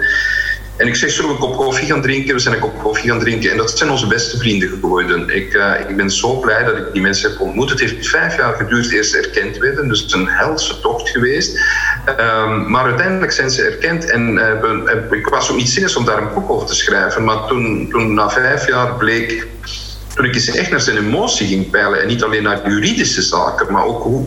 En ik zeg, zullen we een kop koffie gaan drinken? We zijn een kop koffie gaan drinken. En dat zijn onze beste vrienden geworden. Ik, uh, ik ben zo blij dat ik die mensen heb ontmoet. Het heeft vijf jaar geduurd eerst erkend werden. Dus een helse tocht geweest. Um, maar uiteindelijk zijn ze erkend. En uh, ik was ook niet zinnig om daar een boek over te schrijven. Maar toen, toen na vijf jaar bleek toen ik eens echt naar zijn emotie ging peilen en niet alleen naar juridische zaken, maar ook hoe,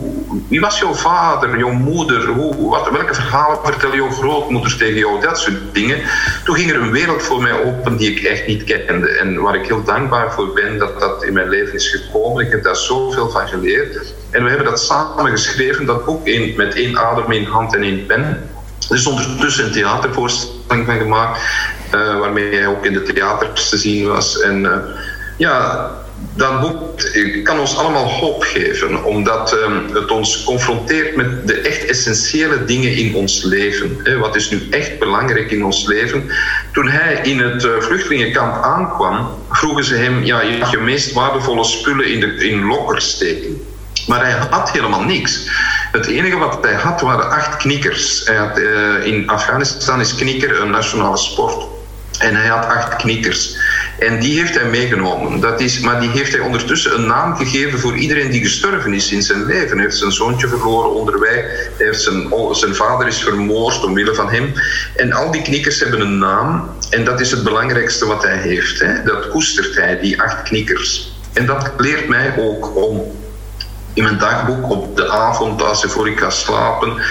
wie was jouw vader, jouw moeder, hoe, wat, welke verhalen vertellen jouw grootmoeders tegen jou, dat soort dingen. Toen ging er een wereld voor mij open die ik echt niet kende en waar ik heel dankbaar voor ben dat dat in mijn leven is gekomen. Ik heb daar zoveel van geleerd. En we hebben dat samen geschreven, dat boek in, met één adem, één hand en één pen. Er is ondertussen een theatervoorstelling van gemaakt, uh, waarmee hij ook in de theaters te zien was. En, uh, ja, dat boek kan ons allemaal hoop geven, omdat ehm, het ons confronteert met de echt essentiële dingen in ons leven. Hè. Wat is nu echt belangrijk in ons leven? Toen hij in het uh, vluchtelingenkamp aankwam, vroegen ze hem: ja, je mag je meest waardevolle spullen in, de, in lokkers steken. Maar hij had helemaal niks. Het enige wat hij had waren acht knikkers. Uh, in Afghanistan is knikker een nationale sport. En hij had acht knikkers. En die heeft hij meegenomen. Dat is, maar die heeft hij ondertussen een naam gegeven voor iedereen die gestorven is in zijn leven. Hij heeft zijn zoontje verloren onderweg. Hij heeft zijn, zijn vader is vermoord omwille van hem. En al die knikkers hebben een naam. En dat is het belangrijkste wat hij heeft. Hè. Dat koestert hij, die acht knikkers. En dat leert mij ook om in mijn dagboek op de avond als ik voor ik ga slapen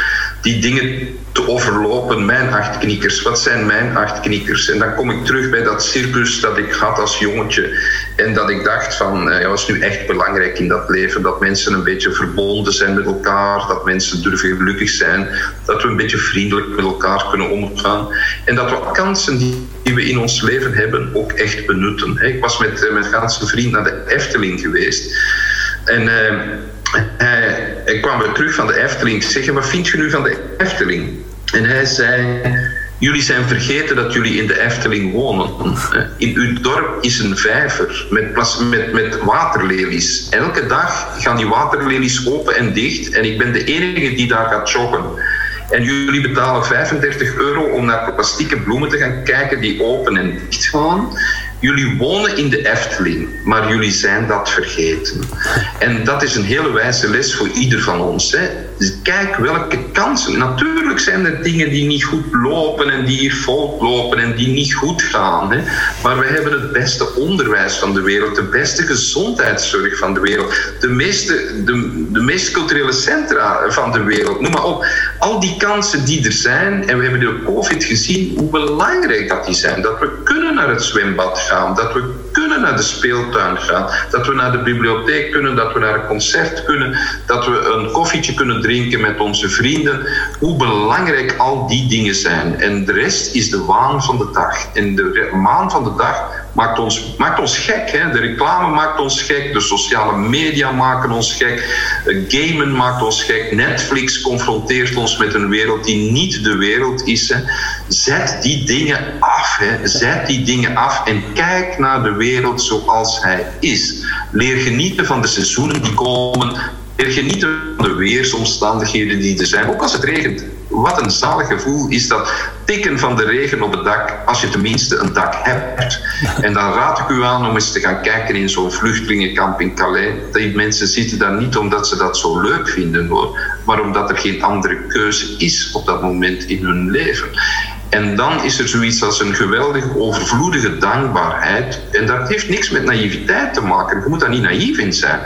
die dingen te overlopen. Mijn acht knikkers, wat zijn mijn acht knikkers? En dan kom ik terug bij dat circus dat ik had als jongetje. En dat ik dacht van, uh, ja, was nu echt belangrijk in dat leven. Dat mensen een beetje verbonden zijn met elkaar. Dat mensen durven gelukkig zijn. Dat we een beetje vriendelijk met elkaar kunnen omgaan. En dat we kansen die, we in ons leven hebben ook echt benutten. Ik was met uh, mijn ganse vriend naar de Efteling geweest. En... Uh, hij, hij kwam weer terug van de Efteling. Ik zeg, wat vind je nu van de Efteling? En hij zei, jullie zijn vergeten dat jullie in de Efteling wonen. In uw dorp is een vijver met, met, met waterlelies. Elke dag gaan die waterlelies open en dicht. En ik ben de enige die daar gaat joggen. En jullie betalen 35 euro om naar plastieke bloemen te gaan kijken die open en dicht gaan. Jullie wonen in de Efteling, maar jullie zijn dat vergeten. En dat is een hele wijze les voor ieder van ons. Hè. Dus kijk welke kansen. Natuurlijk zijn er dingen die niet goed lopen en die hier fout lopen en die niet goed gaan. Hè. Maar we hebben het beste onderwijs van de wereld, de beste gezondheidszorg van de wereld, de, meeste, de, de meest culturele centra van de wereld. Noem maar op. Al die kansen die er zijn, en we hebben door COVID gezien hoe belangrijk dat die zijn. Dat we kunnen naar het zwembad dat we kunnen naar de speeltuin gaan, dat we naar de bibliotheek kunnen, dat we naar een concert kunnen, dat we een koffietje kunnen drinken met onze vrienden. Hoe belangrijk al die dingen zijn. En de rest is de waan van de dag. En de maan van de dag maakt ons, maakt ons gek. Hè? De reclame maakt ons gek, de sociale media maken ons gek, gamen maakt ons gek, Netflix confronteert ons met een wereld die niet de wereld is. Hè? Zet die dingen af. Hè? Zet die dingen af en kijk naar de wereld zoals hij is. Leer genieten van de seizoenen die komen. Leer genieten van de weersomstandigheden die er zijn, ook als het regent. Wat een zalig gevoel is dat tikken van de regen op het dak, als je tenminste een dak hebt. En dan raad ik u aan om eens te gaan kijken in zo'n vluchtelingenkamp in Calais. Die mensen zitten daar niet omdat ze dat zo leuk vinden hoor, maar omdat er geen andere keuze is op dat moment in hun leven. En dan is er zoiets als een geweldig overvloedige dankbaarheid. En dat heeft niks met naïviteit te maken. Je moet daar niet naïef in zijn.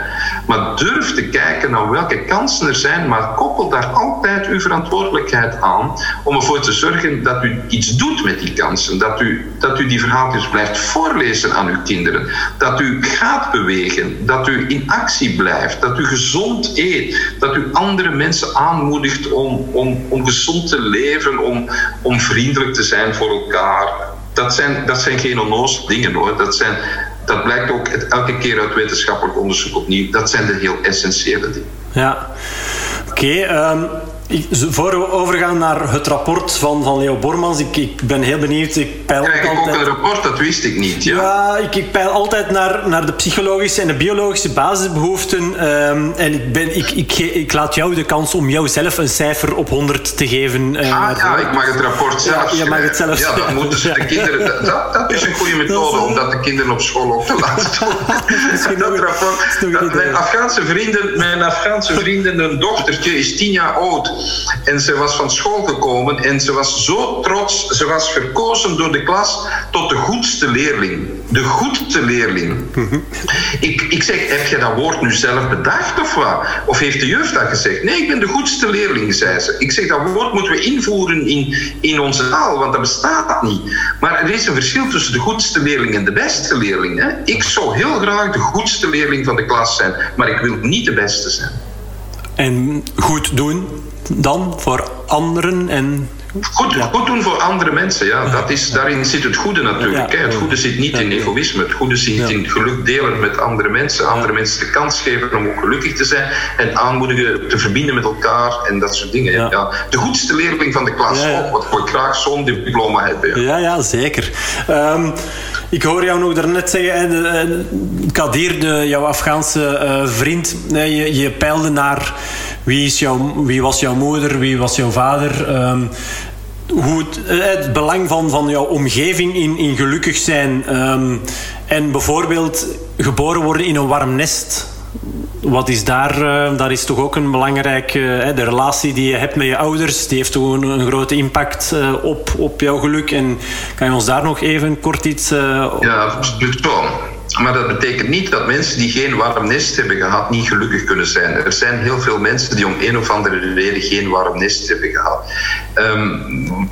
Maar durf te kijken naar welke kansen er zijn, maar koppel daar altijd uw verantwoordelijkheid aan om ervoor te zorgen dat u iets doet met die kansen. Dat u, dat u die verhaaltjes blijft voorlezen aan uw kinderen. Dat u gaat bewegen. Dat u in actie blijft. Dat u gezond eet. Dat u andere mensen aanmoedigt om, om, om gezond te leven, om, om vriendelijk te zijn voor elkaar. Dat zijn, dat zijn geen onnozele dingen hoor. Dat, zijn, dat blijkt ook elke keer uit wetenschappelijk onderzoek opnieuw. Dat zijn de heel essentiële dingen. Ja, oké. Okay, um ik, voor we overgaan naar het rapport van, van Leo Bormans, ik, ik ben heel benieuwd. Ik peil Krijg altijd... ook een rapport? Dat wist ik niet. Ja, ja ik, ik peil altijd naar, naar de psychologische en de biologische basisbehoeften. Um, en ik, ben, ik, ik, ik, laat jou de kans om jou zelf een cijfer op 100 te geven. Uh, ah ja, ik mag het rapport zelf ja, je mag het zelf Ja, dat moeten ze de kinderen... Dat, dat is een goede methode om dat de kinderen op school ook te laten doen. dat rapport... Dat mijn Afghaanse vrienden, mijn Afghaanse vrienden, een dochtertje is tien jaar oud. En ze was van school gekomen en ze was zo trots. Ze was verkozen door de klas tot de goedste leerling. De goedste leerling. ik, ik zeg, heb je dat woord nu zelf bedacht of wat? Of heeft de juf dat gezegd? Nee, ik ben de goedste leerling, zei ze. Ik zeg, dat woord moeten we invoeren in, in onze taal, want dat bestaat niet. Maar er is een verschil tussen de goedste leerling en de beste leerling. Hè? Ik zou heel graag de goedste leerling van de klas zijn, maar ik wil niet de beste zijn. En goed doen, dan voor anderen en Goed, goed doen voor andere mensen, ja. Dat is, daarin zit het goede natuurlijk. Hè. Het goede zit niet in egoïsme. Het goede zit in geluk delen met andere mensen. Andere mensen de kans geven om ook gelukkig te zijn. En aanmoedigen te verbinden met elkaar en dat soort dingen. Ja. De goedste leerling van de klas ook. Wat ik graag zo'n diploma hebben. Ja, ja, zeker. Ehm, ik hoor jou nog daarnet zeggen, Kadir, de, jouw Afghaanse uh, vriend, je, je peilde naar wie, is jouw, wie was jouw moeder, wie was jouw vader. Um, hoe het, eh, het, belang van, van jouw omgeving in, in gelukkig zijn. Um, en bijvoorbeeld geboren worden in een warm nest. Wat is daar, uh, daar is toch ook een belangrijke... Uh, de relatie die je hebt met je ouders, die heeft toch een, een grote impact op, op jouw geluk. En kan je ons daar nog even kort iets... ja, absoluut. Maar dat betekent niet dat mensen die geen warm nest hebben gehad niet gelukkig kunnen zijn. Er zijn heel veel mensen die om een of andere reden geen warm nest hebben gehad. Um,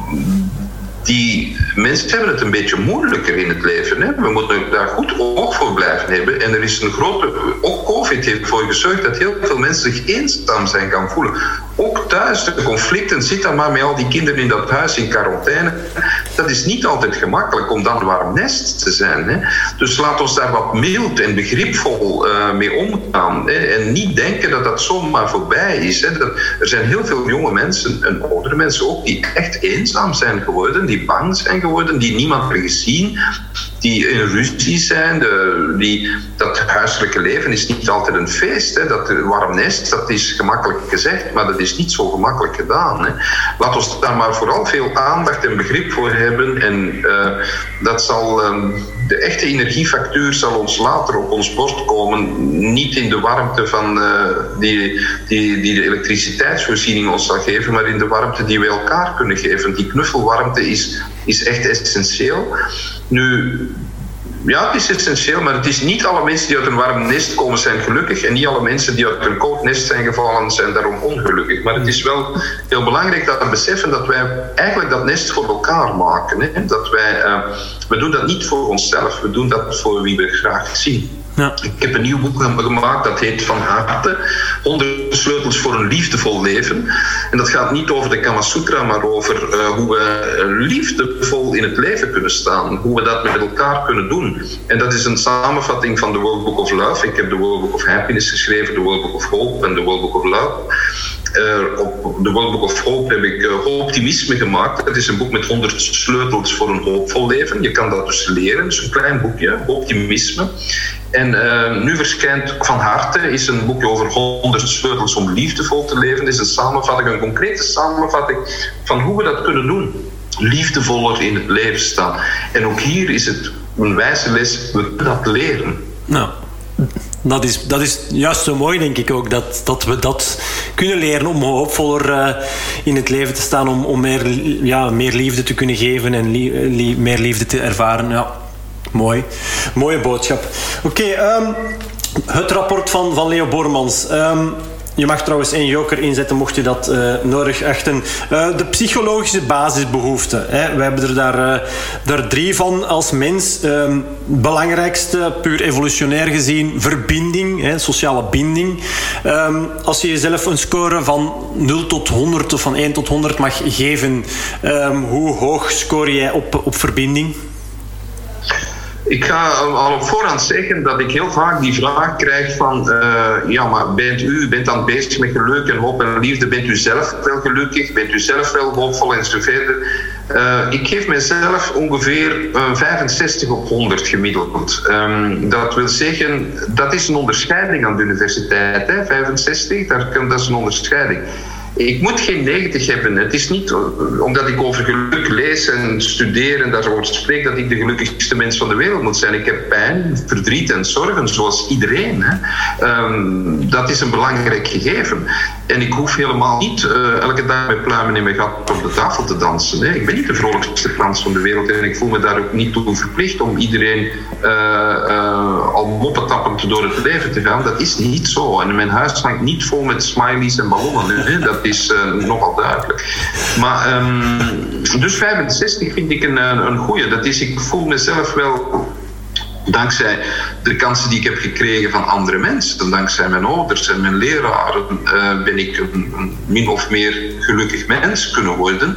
die mensen hebben het een beetje moeilijker in het leven. We moeten daar goed oog voor blijven hebben. En er is een grote. Ook COVID heeft ervoor gezorgd dat heel veel mensen zich eenzaam zijn gaan voelen. Ook thuis, de conflicten, zit dan maar met al die kinderen in dat huis in quarantaine. Dat is niet altijd gemakkelijk om dan warm nest te zijn. Hè? Dus laat ons daar wat mild en begripvol uh, mee omgaan. Hè? En niet denken dat dat zomaar voorbij is. Hè? Er zijn heel veel jonge mensen, en oudere mensen ook, die echt eenzaam zijn geworden, die bang zijn geworden, die niemand hebben gezien, die in ruzie zijn. De, die, dat huiselijke leven is niet altijd een feest. Hè. Dat warm nest, dat is gemakkelijk gezegd, maar dat is niet zo gemakkelijk gedaan. Hè. Laat ons daar maar vooral veel aandacht en begrip voor hebben. En uh, dat zal, um, de echte energiefactuur zal ons later op ons bord komen. Niet in de warmte van, die, die, die de elektriciteitsvoorziening ons zal geven, maar in de warmte die we elkaar kunnen geven. Die knuffelwarmte is, is echt essentieel. Nu, ja, het is essentieel, maar het is niet alle mensen die uit een warm nest komen zijn gelukkig en niet alle mensen die uit een koud nest zijn gevallen zijn daarom ongelukkig. Maar het is wel heel belangrijk dat we beseffen dat wij eigenlijk dat nest voor elkaar maken. Hè? Dat wij, uh, we doen dat niet voor onszelf, we doen dat voor wie we graag zien. Ik heb een nieuw boek gemaakt dat heet Van Harte: 100 sleutels voor een liefdevol leven. En dat gaat niet over de Kama Sutra, maar over uh, hoe we liefdevol in het leven kunnen staan. Hoe we dat met elkaar kunnen doen. En dat is een samenvatting van de World Book of Love. Ik heb de World Book of Happiness geschreven, de World Book of Hope en de World Book of Love. Uh, op de World Book of Hope heb ik uh, Optimisme gemaakt. Het is een boek met 100 sleutels voor een hoopvol leven. Je kan dat dus leren. Het is een klein boekje, Optimisme. En uh, nu verschijnt Van Harte, is een boekje over 100 sleutels om liefdevol te leven. Is een samenvatting, een concrete samenvatting van hoe we dat kunnen doen. Liefdevoller in het leven staan. En ook hier is het een wijze les, we kunnen dat leren. Nou, dat is, dat is juist zo mooi, denk ik ook, dat, dat we dat kunnen leren om hoopvoller uh, in het leven te staan, om, om meer, ja, meer liefde te kunnen geven en meer liefde te ervaren. Ja, mooi. Mooie boodschap. Oké, um, het rapport van, van Leo Bormans. Um, je mag trouwens één joker inzetten mocht je dat uh, nodig achten. Uh, de psychologische basisbehoeften. Hè. We hebben er daar, uh, daar drie van als mens. Um, belangrijkste, puur evolutionair gezien, verbinding, hè, sociale binding. Als je jezelf een score van 0 tot 100 of van 1 tot 100 mag geven, hoe hoog score jij op, op verbinding? Ik ga al op voorhand zeggen dat ik heel vaak die vraag krijg van... Uh, ja, maar bent u bent dan bezig met geluk en hoop en liefde? Bent u zelf wel gelukkig? Bent u zelf wel hoopvol en zo verder? Uh, ik geef mezelf ongeveer uh, 65 op 100 gemiddeld. Um, dat wil zeggen, dat is een onderscheiding aan de universiteit. Hè? 65, dat is een onderscheiding. Ik moet geen 90 hebben. Het is niet omdat ik over geluk lees en studeer en daarover spreek dat ik de gelukkigste mens van de wereld moet zijn. Ik heb pijn, verdriet en zorgen, zoals iedereen. Hè. Um, dat is een belangrijk gegeven. En ik hoef helemaal niet uh, elke dag met pluimen in mijn gat op de tafel te dansen. Ik ben niet de vrolijkste Frans van de wereld en ik voel me daar ook niet toe verplicht om iedereen uh, uh, al moppetappend door het leven te gaan. Dat is niet zo. En mijn huis hangt niet vol met smileys en ballonnen. Is nogal duidelijk. Maar, um, dus 65 vind ik een, een goede. Dat is, ik voel mezelf wel dankzij de kansen die ik heb gekregen van andere mensen, dankzij mijn ouders en mijn leraren, uh, ben ik een, een, min of meer gelukkig mens kunnen worden.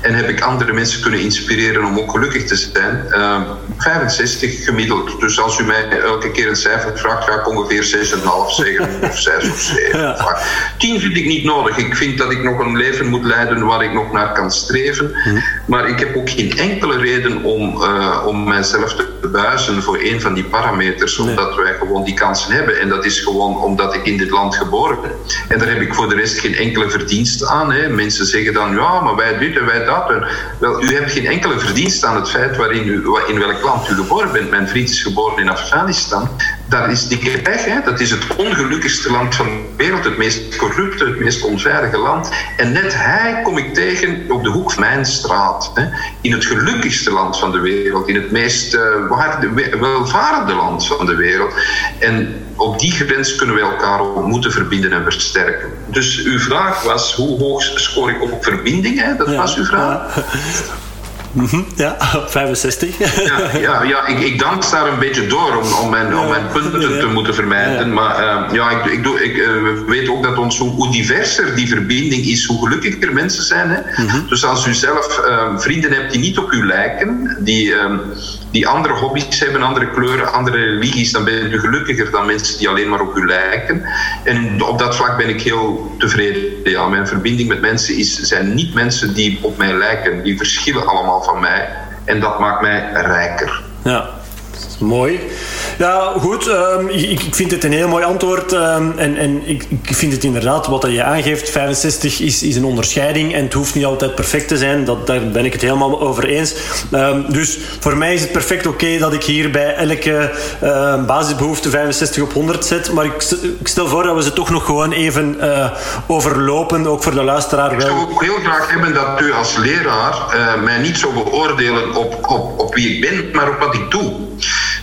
En heb ik andere mensen kunnen inspireren om ook gelukkig te zijn. Uh, eh, 65 gemiddeld. Dus als u mij elke keer een cijfer vraagt, ga ik ongeveer 6,5 zeggen, of 6 of 7. Ja. 10 vind ik niet nodig. Ik vind dat ik nog een leven moet leiden waar ik nog naar kan streven. Hm. Maar ik heb ook geen enkele reden om, uh, om mijzelf te buizen voor een van die parameters, omdat wij gewoon die kansen hebben. En dat is gewoon omdat ik in dit land geboren ben. En daar heb ik voor de rest geen enkele verdienst aan. Hè. Mensen zeggen dan, ja, maar wij dit en wij dat. En, wel, u hebt geen enkele verdienst aan het feit waarin u, in welk land u geboren bent. Mijn vriend is geboren in Afghanistan dat is dikke pech. Hè? Dat is het ongelukkigste land van de wereld, het meest corrupte, het meest onveilige land. En net hij kom ik tegen op de hoek van mijn straat. Hè? In het gelukkigste land van de wereld, in het meest uh, welvarende land van de wereld. En op die grens kunnen we elkaar moeten verbinden en versterken. Dus uw vraag was, hoe hoog scoor ik op verbinding? Hè? Dat was uw vraag. Mhm, ja, 65. ja, ja, ja ik, ik dans daar een beetje door om, om, mijn, om mijn punten te, moeten vermijden. Maar uh, ja, ik, ik, doe, ik uh, weet ook dat ons, hoe diverser die verbinding is, hoe gelukkiger mensen zijn. Hè? Mhm. Dus als u zelf uh, vrienden hebt die niet op u lijken, die, ehm, die andere hobby's hebben, andere kleuren, andere religies, dan bent u gelukkiger dan mensen die alleen maar op u lijken. En op dat vlak ben ik heel tevreden. Ja, mijn verbinding met mensen is, zijn niet mensen die op mij lijken. Die verschillen allemaal van mij. En dat maakt mij rijker. Ja, mooi. Ja, goed. Um, ik, ik, vind het een heel mooi antwoord. Um, en en ik, ik, vind het inderdaad, wat je aangeeft, 65 is, is een onderscheiding. En het hoeft niet altijd perfect te zijn. Dat, daar ben ik het helemaal over eens. Um, dus voor mij is het perfect oké dat ik hier bij elke basisbehoefte 65 op 100 zet. Maar ik, ik, stel voor dat we ze toch nog gewoon even uh, overlopen. Ook voor de luisteraar. Ik zou ook heel graag hebben dat u als leraar uh, mij niet zou beoordelen op, op, op wie ik ben, maar op wat ik doe.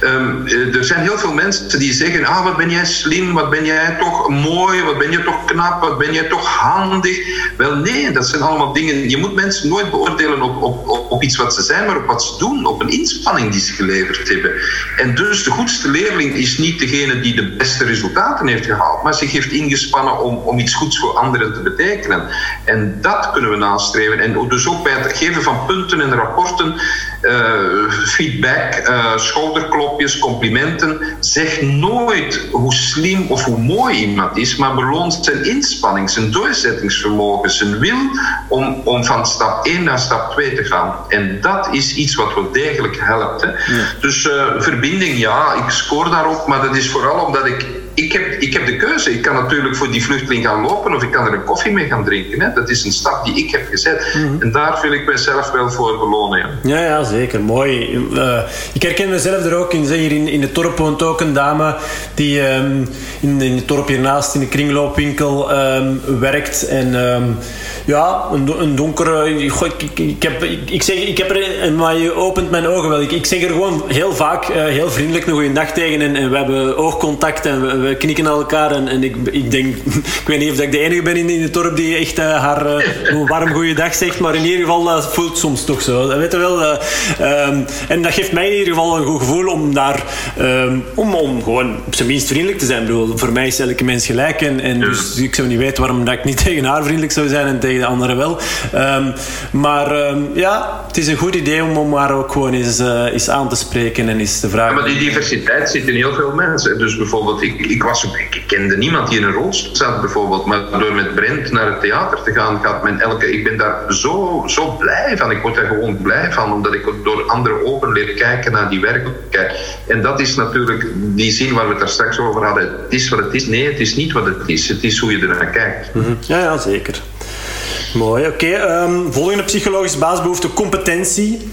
Um, er zijn heel veel mensen die zeggen: Ah, wat ben jij slim, wat ben jij toch mooi, wat ben je toch knap, wat ben jij toch handig. Wel, nee, dat zijn allemaal dingen. Je moet mensen nooit beoordelen op, op, op iets wat ze zijn, maar op wat ze doen, op een inspanning die ze geleverd hebben. En dus de goedste leerling is niet degene die de beste resultaten heeft gehaald, maar zich heeft ingespannen om, om iets goeds voor anderen te betekenen. En dat kunnen we nastreven. En dus ook bij het geven van punten en rapporten, uh, feedback, uh, schouderklopjes, complimenten. Zeg nooit hoe slim of hoe mooi iemand is, maar beloont zijn inspanning, zijn doorzettingsvermogen, zijn wil om, om van stap 1 naar stap 2 te gaan. En dat is iets wat wel degelijk helpt. Hè. Dus uh, verbinding, ja, ik scoor daarop, maar dat is vooral omdat ik ik heb, ik heb de keuze. Ik kan natuurlijk voor die vluchteling gaan lopen of ik kan er een koffie mee gaan drinken. Hè. Dat is een stap die ik heb gezet. Mhm. En daar wil ik mezelf wel voor belonen. Ja, ja, ja zeker. Mooi. Uh, ik herken mezelf er ook in. Hier in, in het dorp woont ook een dame die um, in, in het dorp hiernaast in de kringloopwinkel um, werkt. En um, ja, een, een donkere... Ik, ik, ik, heb, ik, ik, zeg, ik heb er... Maar je opent mijn ogen wel. Ik, ik zeg er gewoon heel vaak uh, heel vriendelijk een goede dag tegen. En, en we hebben oogcontact en we, we knikken naar elkaar. En, en ik, ik denk... Ik weet niet of ik de enige ben in, in het dorp die echt uh, haar uh, warm goede dag zegt. Maar in ieder geval dat voelt soms toch zo. Dat weet je wel. Um, en dat geeft mij in ieder geval een goed gevoel om daar... Um, om, om gewoon op zijn minst vriendelijk te zijn. Ik bedoel, voor mij is elke mens gelijk. En, en dus ik zou niet weten waarom dat ik niet tegen haar vriendelijk zou zijn en tegen de anderen wel. Um, maar ja, het is een goed idee om, om haar ook gewoon eens, uh, eens aan te spreken en eens te vragen. Ja, maar die diversiteit zit in heel veel mensen. Dus bijvoorbeeld, ik, ik, was, ik kende niemand die in een rolstoel zat bijvoorbeeld. Maar door met Brent naar het theater te gaan, gaat men elke... Ik ben daar zo, zo blij van. Ik word daar gewoon blij van, omdat ik door andere ogen leer kijken naar die werkelijkheid. En dat is natuurlijk die zin waar we het daar straks over hadden. Het is wat het is. Nee, het is niet wat het is. Het is hoe je ernaar kijkt. -hmm. Ja, ja, zeker. Mooi, oké. Ehm, volgende psychologische basisbehoefte, competentie.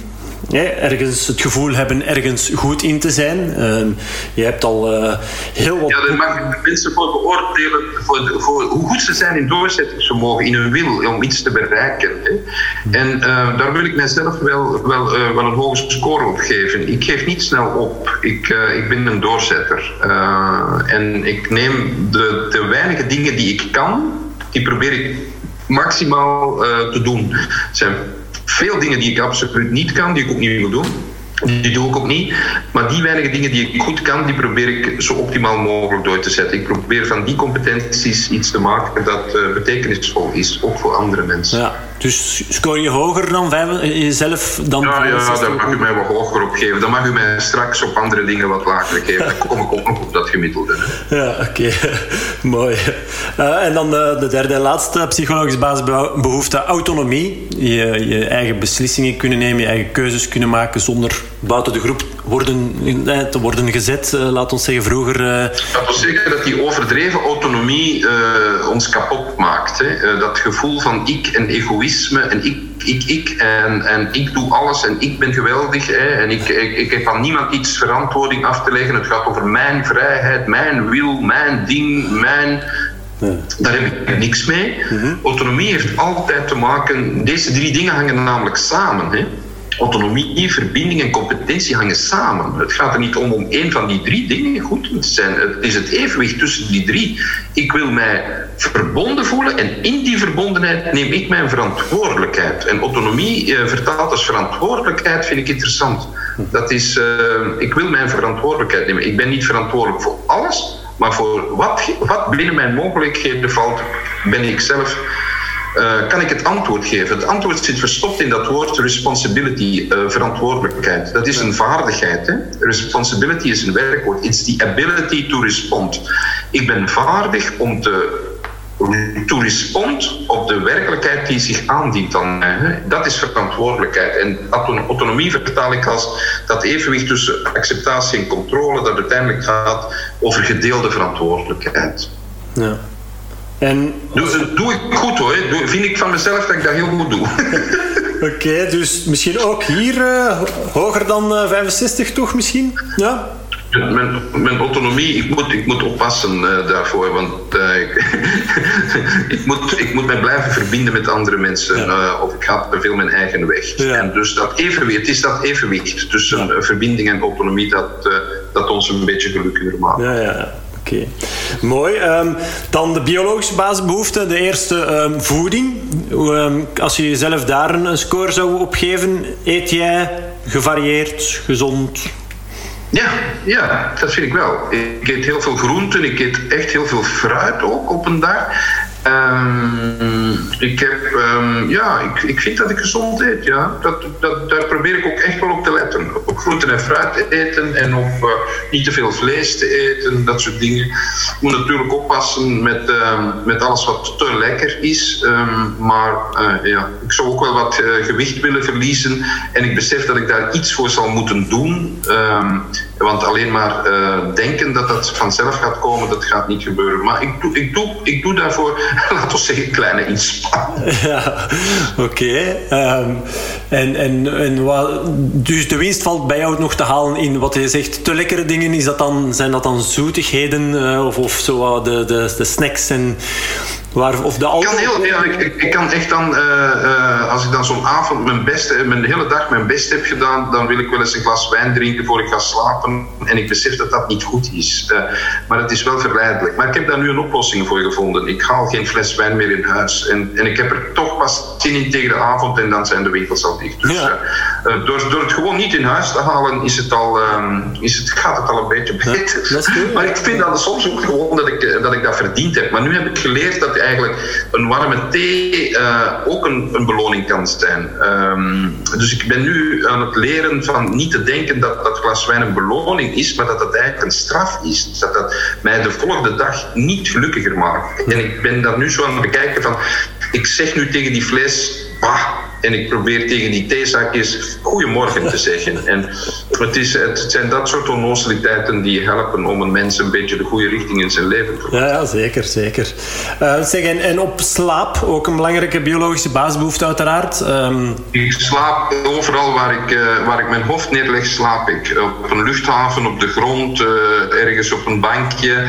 Ja, ergens het gevoel hebben ergens goed in te zijn. Uh, je hebt al uh, heel wat... Ja, daar mag mensen voor beoordelen voor, voor, hoe goed ze zijn in doorzettingsvermogen, in hun wil om iets te bereiken. Hè. En uh, daar wil ik mijzelf wel, wel, wel een hoge score op geven. Ik geef niet snel op. Ik, ik ben een doorzetter. en ik neem de, de weinige dingen die ik kan, die probeer ik maximaal te doen. Er zijn veel dingen die ik absoluut niet kan, die ik ook niet wil doen. Die doe ik ook niet. Maar die weinige dingen die ik goed kan, die probeer ik zo optimaal mogelijk door te zetten. Ik probeer van die competenties iets te maken dat uh, betekenisvol is, ook voor andere mensen. Ja, dus scoor je hoger dan eh, jezelf dan Ja, ja daar mag u mij wat hoger op geven. Dan mag u mij straks op andere dingen wat lager geven. Dan kom ik ook nog op dat gemiddelde. Ja, oké. Mooi. Uh, en dan de, de, derde en laatste psychologische basisbehoefte, autonomie. Je, je eigen beslissingen kunnen nemen, je eigen keuzes kunnen maken zonder buiten de groep worden, te worden gezet, uh, laat ons zeggen vroeger. Dat wil zeggen dat die overdreven autonomie uh, ons kapot maakt. Hè? dat gevoel van ik en egoïsme en ik, ik, ik en, en ik doe alles en ik ben geweldig hè? en ik, ik, ik heb aan niemand iets verantwoording af te leggen. Het gaat over mijn vrijheid, mijn wil, mijn ding, mijn. Ja. Daar heb ik niks mee. Mm-hmm. Autonomie heeft altijd te maken. Deze drie dingen hangen namelijk samen. Hè? Autonomie, verbinding en competentie hangen samen. Het gaat er niet om om één van die drie dingen goed te zijn. Het is het evenwicht tussen die drie. Ik wil mij verbonden voelen en in die verbondenheid neem ik mijn verantwoordelijkheid. En autonomie eh, vertaald als verantwoordelijkheid vind ik interessant. Dat is, uh, ik wil mijn verantwoordelijkheid nemen. Ik ben niet verantwoordelijk voor alles, maar voor wat, wat binnen mijn mogelijkheden valt, ben ik zelf uh, kan ik het antwoord geven? Het antwoord zit verstopt in dat woord responsibility, uh, verantwoordelijkheid. Dat is een vaardigheid. Hè? Responsibility is een werkwoord. It's the ability to respond. Ik ben vaardig om te to respond op de werkelijkheid die zich aandient aan mij. Dat is verantwoordelijkheid. En autonomie vertaal ik als dat evenwicht tussen acceptatie en controle, dat uiteindelijk gaat over gedeelde verantwoordelijkheid. Ja. En... Doe, doe ik goed hoor. Doe, vind ik van mezelf dat ik dat heel goed doe. Oké, dus misschien ook hier uh, hoger dan uh, 65 toch misschien? Ja? Mijn, mijn, autonomie, ik moet, ik moet oppassen uh, daarvoor, want ik, ik, moet, ik moet mij blijven verbinden met andere mensen ja. of ik ga te veel mijn eigen weg. Ja. En dus dat evenwicht, het is dat evenwicht tussen ja. verbinding en autonomie dat, dat ons een beetje gelukkiger maakt. Ja, ja. Oké, mooi. Um, dan de biologische basisbehoeften. De eerste um, voeding. Um, als je jezelf daar een score zou opgeven, eet jij gevarieerd, gezond? Ja, ja, dat vind ik wel. Ik eet heel veel groenten, ik eet echt heel veel fruit ook op een dag. Um, ik heb, um, ja, ik, ik vind dat ik gezond eet, ja. Dat, dat, daar probeer ik ook echt wel op te letten. Op groenten en fruit te eten en op uh, niet te veel vlees te eten, dat soort dingen. Ik moet natuurlijk oppassen met, um, met alles wat te lekker is. maar uh, ja, ik zou ook wel wat uh, gewicht willen verliezen. En ik besef dat ik daar iets voor zal moeten doen. want alleen maar denken dat dat vanzelf gaat komen, dat gaat niet gebeuren. Maar ik doe, ik doe, ik doe daarvoor laten we zeggen, kleine inspanning. Ja, oké. Um, en, en, en dus de winst valt bij jou nog te halen in wat je zegt, te lekkere dingen. Is dat dan, zijn dat dan zoetigheden uh, of, of zo, de, de, de snacks en Waar, of de ik, kan heel, ja, ik, ik, kan echt dan, uh, uh, als ik dan zo'n avond mijn beste, mijn hele dag mijn best heb gedaan, dan wil ik wel eens een glas wijn drinken voor ik ga slapen. En ik besef dat dat niet goed is. Uh, maar het is wel verleidelijk. Maar ik heb daar nu een oplossing voor gevonden. Ik haal geen fles wijn meer in huis. En, en ik heb er toch pas zin in tegen de avond en dan zijn de winkels al dicht. Dus ja. door, door het gewoon niet in huis te halen, is het al, um, is het, gaat het al een beetje beter. Ja, maar ik vind dat soms ook gewoon dat ik, dat ik dat verdiend heb. Maar nu heb ik geleerd dat eigenlijk een warme thee uh, ook een, een, beloning kan zijn. Um, dus ik ben nu aan het leren van niet te denken dat dat glas wijn een beloning is, maar dat dat eigenlijk een straf is. Dat dat mij de volgende dag niet gelukkiger maakt. En ik ben daar nu zo aan het bekijken van, ik zeg nu tegen die fles, bah, en ik probeer tegen die theezakjes goedemorgen te zeggen. En het, is, het zijn dat soort onnozeliteiten die helpen om een mens een beetje de goede richting in zijn leven te brengen. Ja, ja, zeker, zeker. Uh, zeg, en, en, op slaap, ook een belangrijke biologische basisbehoefte uiteraard. Um... Ik slaap overal waar ik, uh, waar ik mijn hoofd neerleg, slaap ik. Op een luchthaven, op de grond, uh, ergens op een bankje.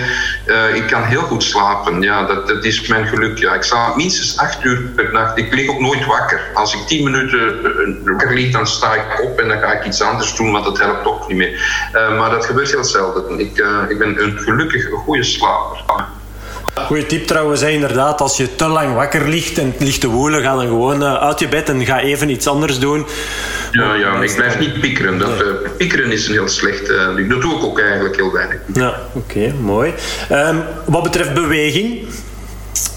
ik kan heel goed slapen, ja, dat, dat is mijn geluk. Ja. Ik slaap minstens acht uur per nacht. Ik lig ook nooit wakker. Als ik tien minuten wakker lig, dan sta ik op en dan ga ik iets anders doen, want dat helpt ook niet meer. Uh, maar dat gebeurt heel zelden. Ik, uh, ik ben een gelukkig een goede slaper. Goeie tip trouwens, hè, inderdaad. Als je te lang wakker ligt en het ligt te woelen, ga dan gewoon uit je bed en ga even iets anders doen. Ja, ja maar ik blijf niet piekeren. Dat, uh, piekeren is een heel slecht. Uh, dat doe ik ook eigenlijk heel weinig. Ja, oké, mooi. Um, wat betreft beweging,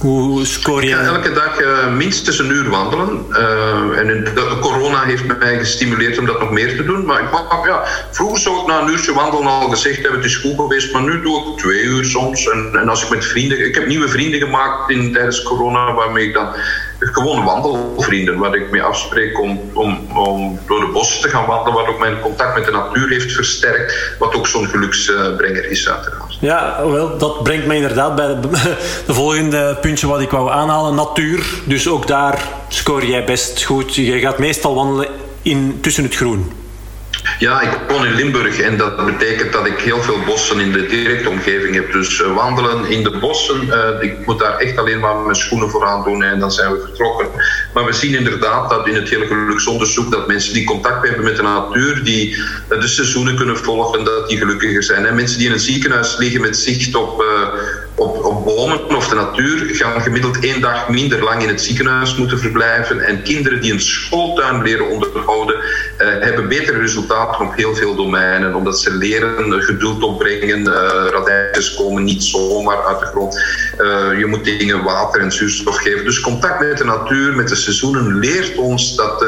hoe scoor je? elke dag uh, minstens een uur wandelen. Uh, en de, corona heeft mij gestimuleerd om dat nog meer te doen. Maar ik, ja, vroeger zou ik na een uurtje wandelen al gezegd hebben: het is goed geweest. Maar nu doe ik twee uur soms. En, en als ik met vrienden. Ik heb nieuwe vrienden gemaakt in, tijdens corona, waarmee ik dan gewoon wandelvrienden, waar ik mee afspreek om, om, om door de bossen te gaan wandelen, wat ook mijn contact met de natuur heeft versterkt, wat ook zo'n geluksbrenger is uiteraard. Ja, wel, dat brengt mij inderdaad bij de volgende puntje wat ik wou aanhalen, natuur. Dus ook daar scoor jij best goed. Je gaat meestal wandelen in, tussen het groen. Ja, ik woon in Limburg en dat betekent dat ik heel veel bossen in de directe omgeving heb. Dus eh, wandelen in de bossen, uh, ik moet daar echt alleen maar mijn schoenen voor aan doen en dan zijn we vertrokken. Maar we zien inderdaad dat in het hele geluksonderzoek dat mensen die contact hebben met de natuur, die uh, de seizoenen kunnen volgen, dat die gelukkiger zijn. En mensen die in een ziekenhuis liggen met zicht op op, op bomen of de natuur gaan gemiddeld één dag minder lang in het ziekenhuis moeten verblijven. En kinderen die een schooltuin leren onderhouden, uh, hebben betere resultaten op heel veel domeinen. Omdat ze leren geduld opbrengen. Uh, radijsjes komen niet zomaar uit de grond. Uh, je moet dingen water en zuurstof geven. Dus contact met de natuur, met de seizoenen, leert ons dat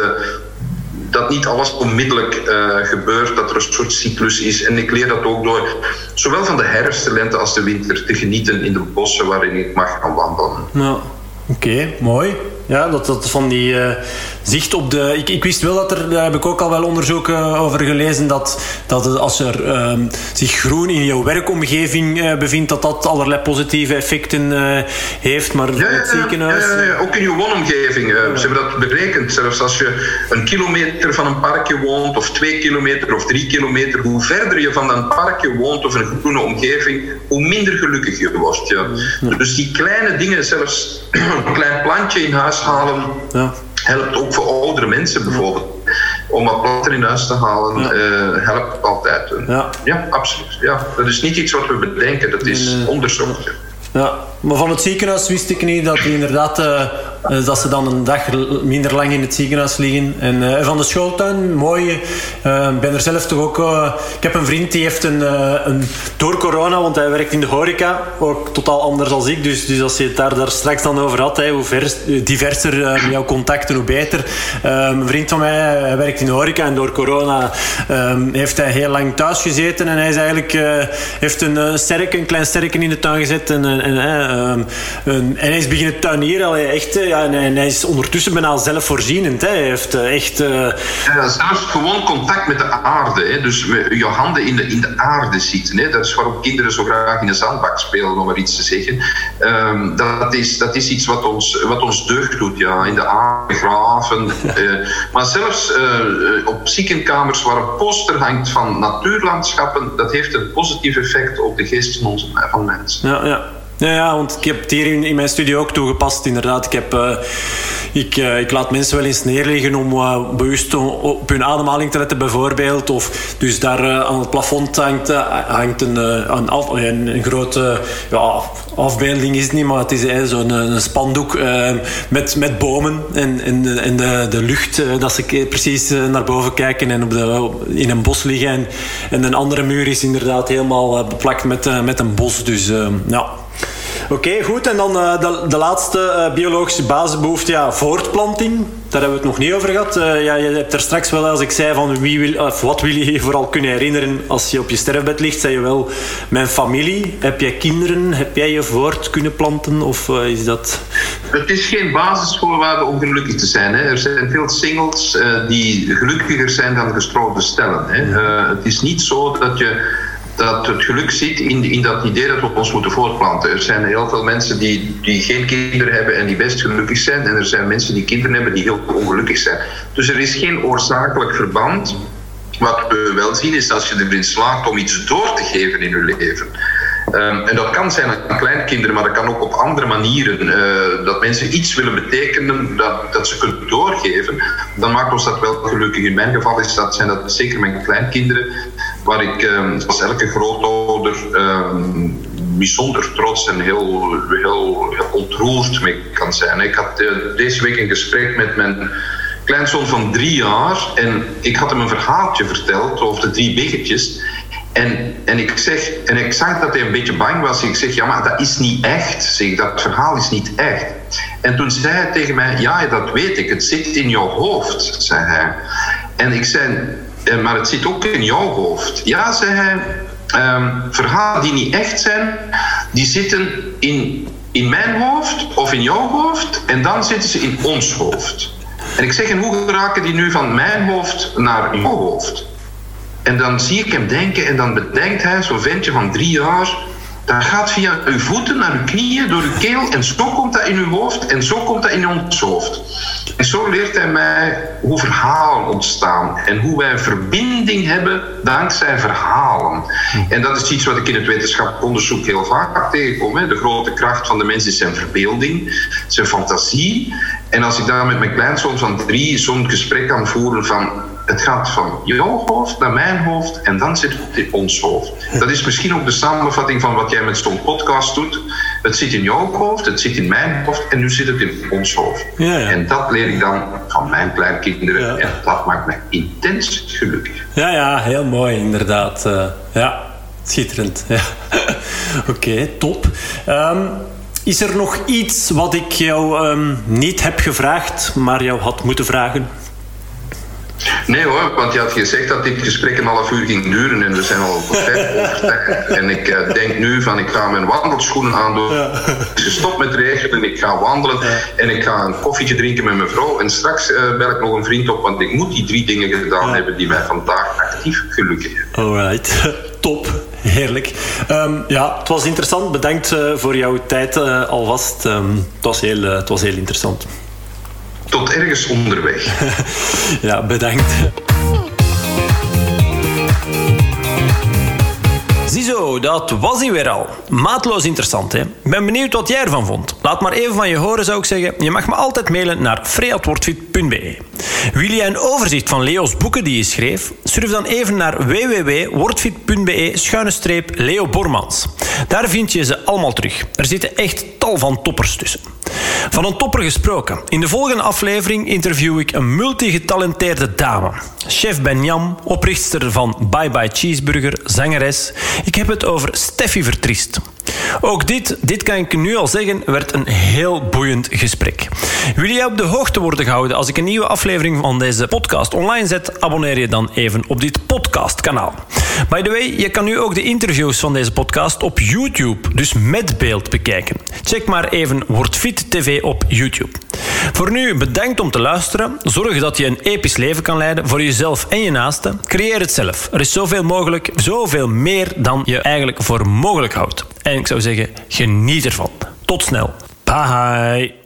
dat niet alles onmiddellijk uh, gebeurt, dat er een soort cyclus is. En ik leer dat ook door zowel van de herfst, de lente als de winter te genieten in de bossen waarin ik mag gaan wandelen. Nou, oké, mooi. Ja, dat, dat van die uh, zicht op de... Ik, ik, wist wel dat er, daar heb ik ook al wel onderzoeken over gelezen, dat, dat als er uh, zich groen in jouw werkomgeving uh, bevindt, dat dat allerlei positieve effecten heeft. Maar ja, het ziekenhuis... Ja, ja, ook in je woonomgeving. Ze hebben dat berekend. Zelfs als je een kilometer van een parkje woont, of twee kilometer of drie kilometer, hoe verder je van dat parkje woont of een groene omgeving, hoe minder gelukkig je wordt. Ja. Dus die kleine dingen, zelfs een klein plantje in huis halen, ja. helpt ook voor oudere mensen bijvoorbeeld. Om wat planten in huis te halen, uh, helpt altijd. Ja. ja, absoluut. Ja. Dat is niet iets wat we bedenken, dat is onderzocht. Ja, maar van het ziekenhuis wist ik niet dat inderdaad uh, dat ze dan een dag minder lang in het ziekenhuis liggen. En uh, van de schooltuin, mooi. Ik ben er zelf toch ook. ik heb een vriend die heeft een, een, door corona, want hij werkt in de horeca, ook totaal anders als ik. Dus, dus als je het daar, daar straks dan over had, hoe vers, diverser jouw contacten, hoe beter. een vriend van mij werkt in de horeca en door corona heeft hij heel lang thuis gezeten en hij is eigenlijk heeft een een klein sterken in de tuin gezet en en, ehm, en, hij is beginnen tuinieren. echt, ja, en, hij is ondertussen bijna zelfvoorzienend. Hè. Hij heeft eh, echt... Uh... Ja, zelfs gewoon contact met de aarde. Hè. Dus je handen in de, in de aarde zitten. Hè. Dat is waarom kinderen zo graag in een zandbak spelen, om maar iets te zeggen. Um, dat, is, dat is iets wat ons, wat ons deugd doet. Ja. In de aarde graven. uh, maar zelfs uh, op ziekenkamers waar een poster hangt van natuurlandschappen, dat heeft een positief effect op de geest van, onze, van mensen. Ja, ja. Ja, ja, want ik heb het hier in, mijn studio ook toegepast, inderdaad. Ik, heb, uh, ik, uh, ik laat mensen wel eens neerliggen om uh, bewust op hun ademhaling te letten, bijvoorbeeld. Of dus daar aan het plafond hangt, hangt een, een, grote ja, afbeelding, is het niet, maar het is zo'n een spandoek met, met bomen en, en, en de, de lucht, dat ze precies naar boven kijken en op de, in een bos liggen. En, en een andere muur is inderdaad helemaal beplakt met, met een bos. Dus ja. Oké, goed. En dan uh, de, de, laatste uh, biologische basisbehoefte, ja, voortplanting. Daar hebben we het nog niet over gehad. Uh, ja, je hebt er straks wel, als ik zei van wie wil, of wat wil je je vooral kunnen herinneren als je op je sterfbed ligt, zei je wel mijn familie. Heb jij kinderen? Heb jij je voort kunnen planten? Of is dat... Het is geen basisvoorwaarde om gelukkig te zijn. Hè. Er zijn veel singles die gelukkiger zijn dan gestroomde stellen. Hè. het is niet zo dat je dat het geluk zit in, in dat idee dat we ons moeten voortplanten. Er zijn heel veel mensen die, die geen kinderen hebben en die best gelukkig zijn. En er zijn mensen die kinderen hebben die heel ongelukkig zijn. Dus er is geen oorzakelijk verband. Wat we wel zien is als je erin slaagt om iets door te geven in je leven. Um, en dat kan zijn aan kleinkinderen, maar dat kan ook op andere manieren. Uh, dat mensen iets willen betekenen dat, dat ze kunnen doorgeven. Dan maakt ons dat wel gelukkig. In mijn geval is dat, zijn dat zeker mijn kleinkinderen waar ik, ehm, zoals elke grootouder, ehm, bijzonder trots en heel, heel, ontroerd mee kan zijn. Ik had eh, deze week een gesprek met mijn kleinzoon van drie jaar en ik had hem een verhaaltje verteld over de drie biggetjes. En, en, ik zeg, en ik zag dat hij een beetje bang was. Ik zeg, ja, maar dat is niet echt. Zeg, dat verhaal is niet echt. En toen zei hij tegen mij, ja, dat weet ik. Het zit in jouw hoofd, zei hij. En ik zei, maar het zit ook in jouw hoofd. Ja, zei hij, um, verhalen die niet echt zijn, die zitten in, in mijn hoofd of in jouw hoofd. En dan zitten ze in ons hoofd. En ik zeg, en hoe raken die nu van mijn hoofd naar jouw hoofd? En dan zie ik hem denken en dan bedenkt hij, zo'n ventje van drie jaar, dat gaat via uw voeten naar uw knieën, door uw keel en zo komt dat in uw hoofd en zo komt dat in ons hoofd. En zo leert hij mij hoe verhalen ontstaan en hoe wij verbinding hebben dankzij verhalen. En dat is iets wat ik in het wetenschappelijk onderzoek heel vaak tegenkom. Hè. De grote kracht van de mens is zijn verbeelding, zijn fantasie. En als ik daar met mijn kleinzoon van drie zo'n gesprek kan voeren van het gaat van jouw hoofd naar mijn hoofd en dan zit het in ons hoofd. Dat is misschien ook de samenvatting van wat jij met zo'n podcast doet. Het zit in jouw hoofd, het zit in mijn hoofd en nu zit het in ons hoofd. Ja, ja. En dat leer ik dan van mijn kleinkinderen ja. en dat maakt me intens gelukkig. Ja, ja, heel mooi inderdaad. Uh, ja, schitterend. Ja. Oké, top. Um, is er nog iets wat ik jou um, niet heb gevraagd, maar jou had moeten vragen? Nee hoor, want je had gezegd dat dit gesprek een half uur ging duren en we zijn al ver over tijd. En ik uh, denk nu van ik ga mijn wandelschoenen aandoen. Ja. Ik stop met regelen, ik ga wandelen en ik ga een koffietje drinken met mijn vrouw. En straks uh, bel ik nog een vriend op, want ik moet die drie dingen gedaan ja. hebben die mij vandaag actief gelukkig hebben. Alright, top. Heerlijk. Um, ja, het was interessant. Bedankt uh, voor jouw tijd alvast. Um, het, was heel, het was heel interessant tot ergens onderweg. ja, bedankt. Ziezo, dat was hij weer al. Maatloos interessant, hè? Ik ben benieuwd wat jij ervan vond. Laat maar even van je horen, zou ik zeggen. Je mag me altijd mailen naar freatwordfit.be. Wil jij een overzicht van Leo's boeken die je schreef? Surf dan even naar www.wordfit.be-leo Bormans. Daar vind je ze allemaal terug. Er zitten echt tal van toppers tussen. Van een topper gesproken. In de volgende aflevering interview ik een multigetalenteerde dame. Chef Benjam, oprichter van Bye Bye Cheeseburger, zangeres. Ik heb het over Steffi Vertriest. Ook dit, dit kan ik nu al zeggen, werd een heel boeiend gesprek. Wil jij op de hoogte worden gehouden als ik een nieuwe aflevering van deze podcast online zet? Abonneer je dan even op dit podcastkanaal. By the way, je kan nu ook de interviews van deze podcast op YouTube, dus met beeld, bekijken. Check maar even Word Fit TV op YouTube. Voor nu bedankt om te luisteren. Zorg dat je een episch leven kan leiden voor jezelf en je naasten. Creëer het zelf. Er is zoveel mogelijk, zoveel meer dan je eigenlijk voor mogelijk houdt. En ik zou zeggen, geniet ervan. Tot snel. Bye.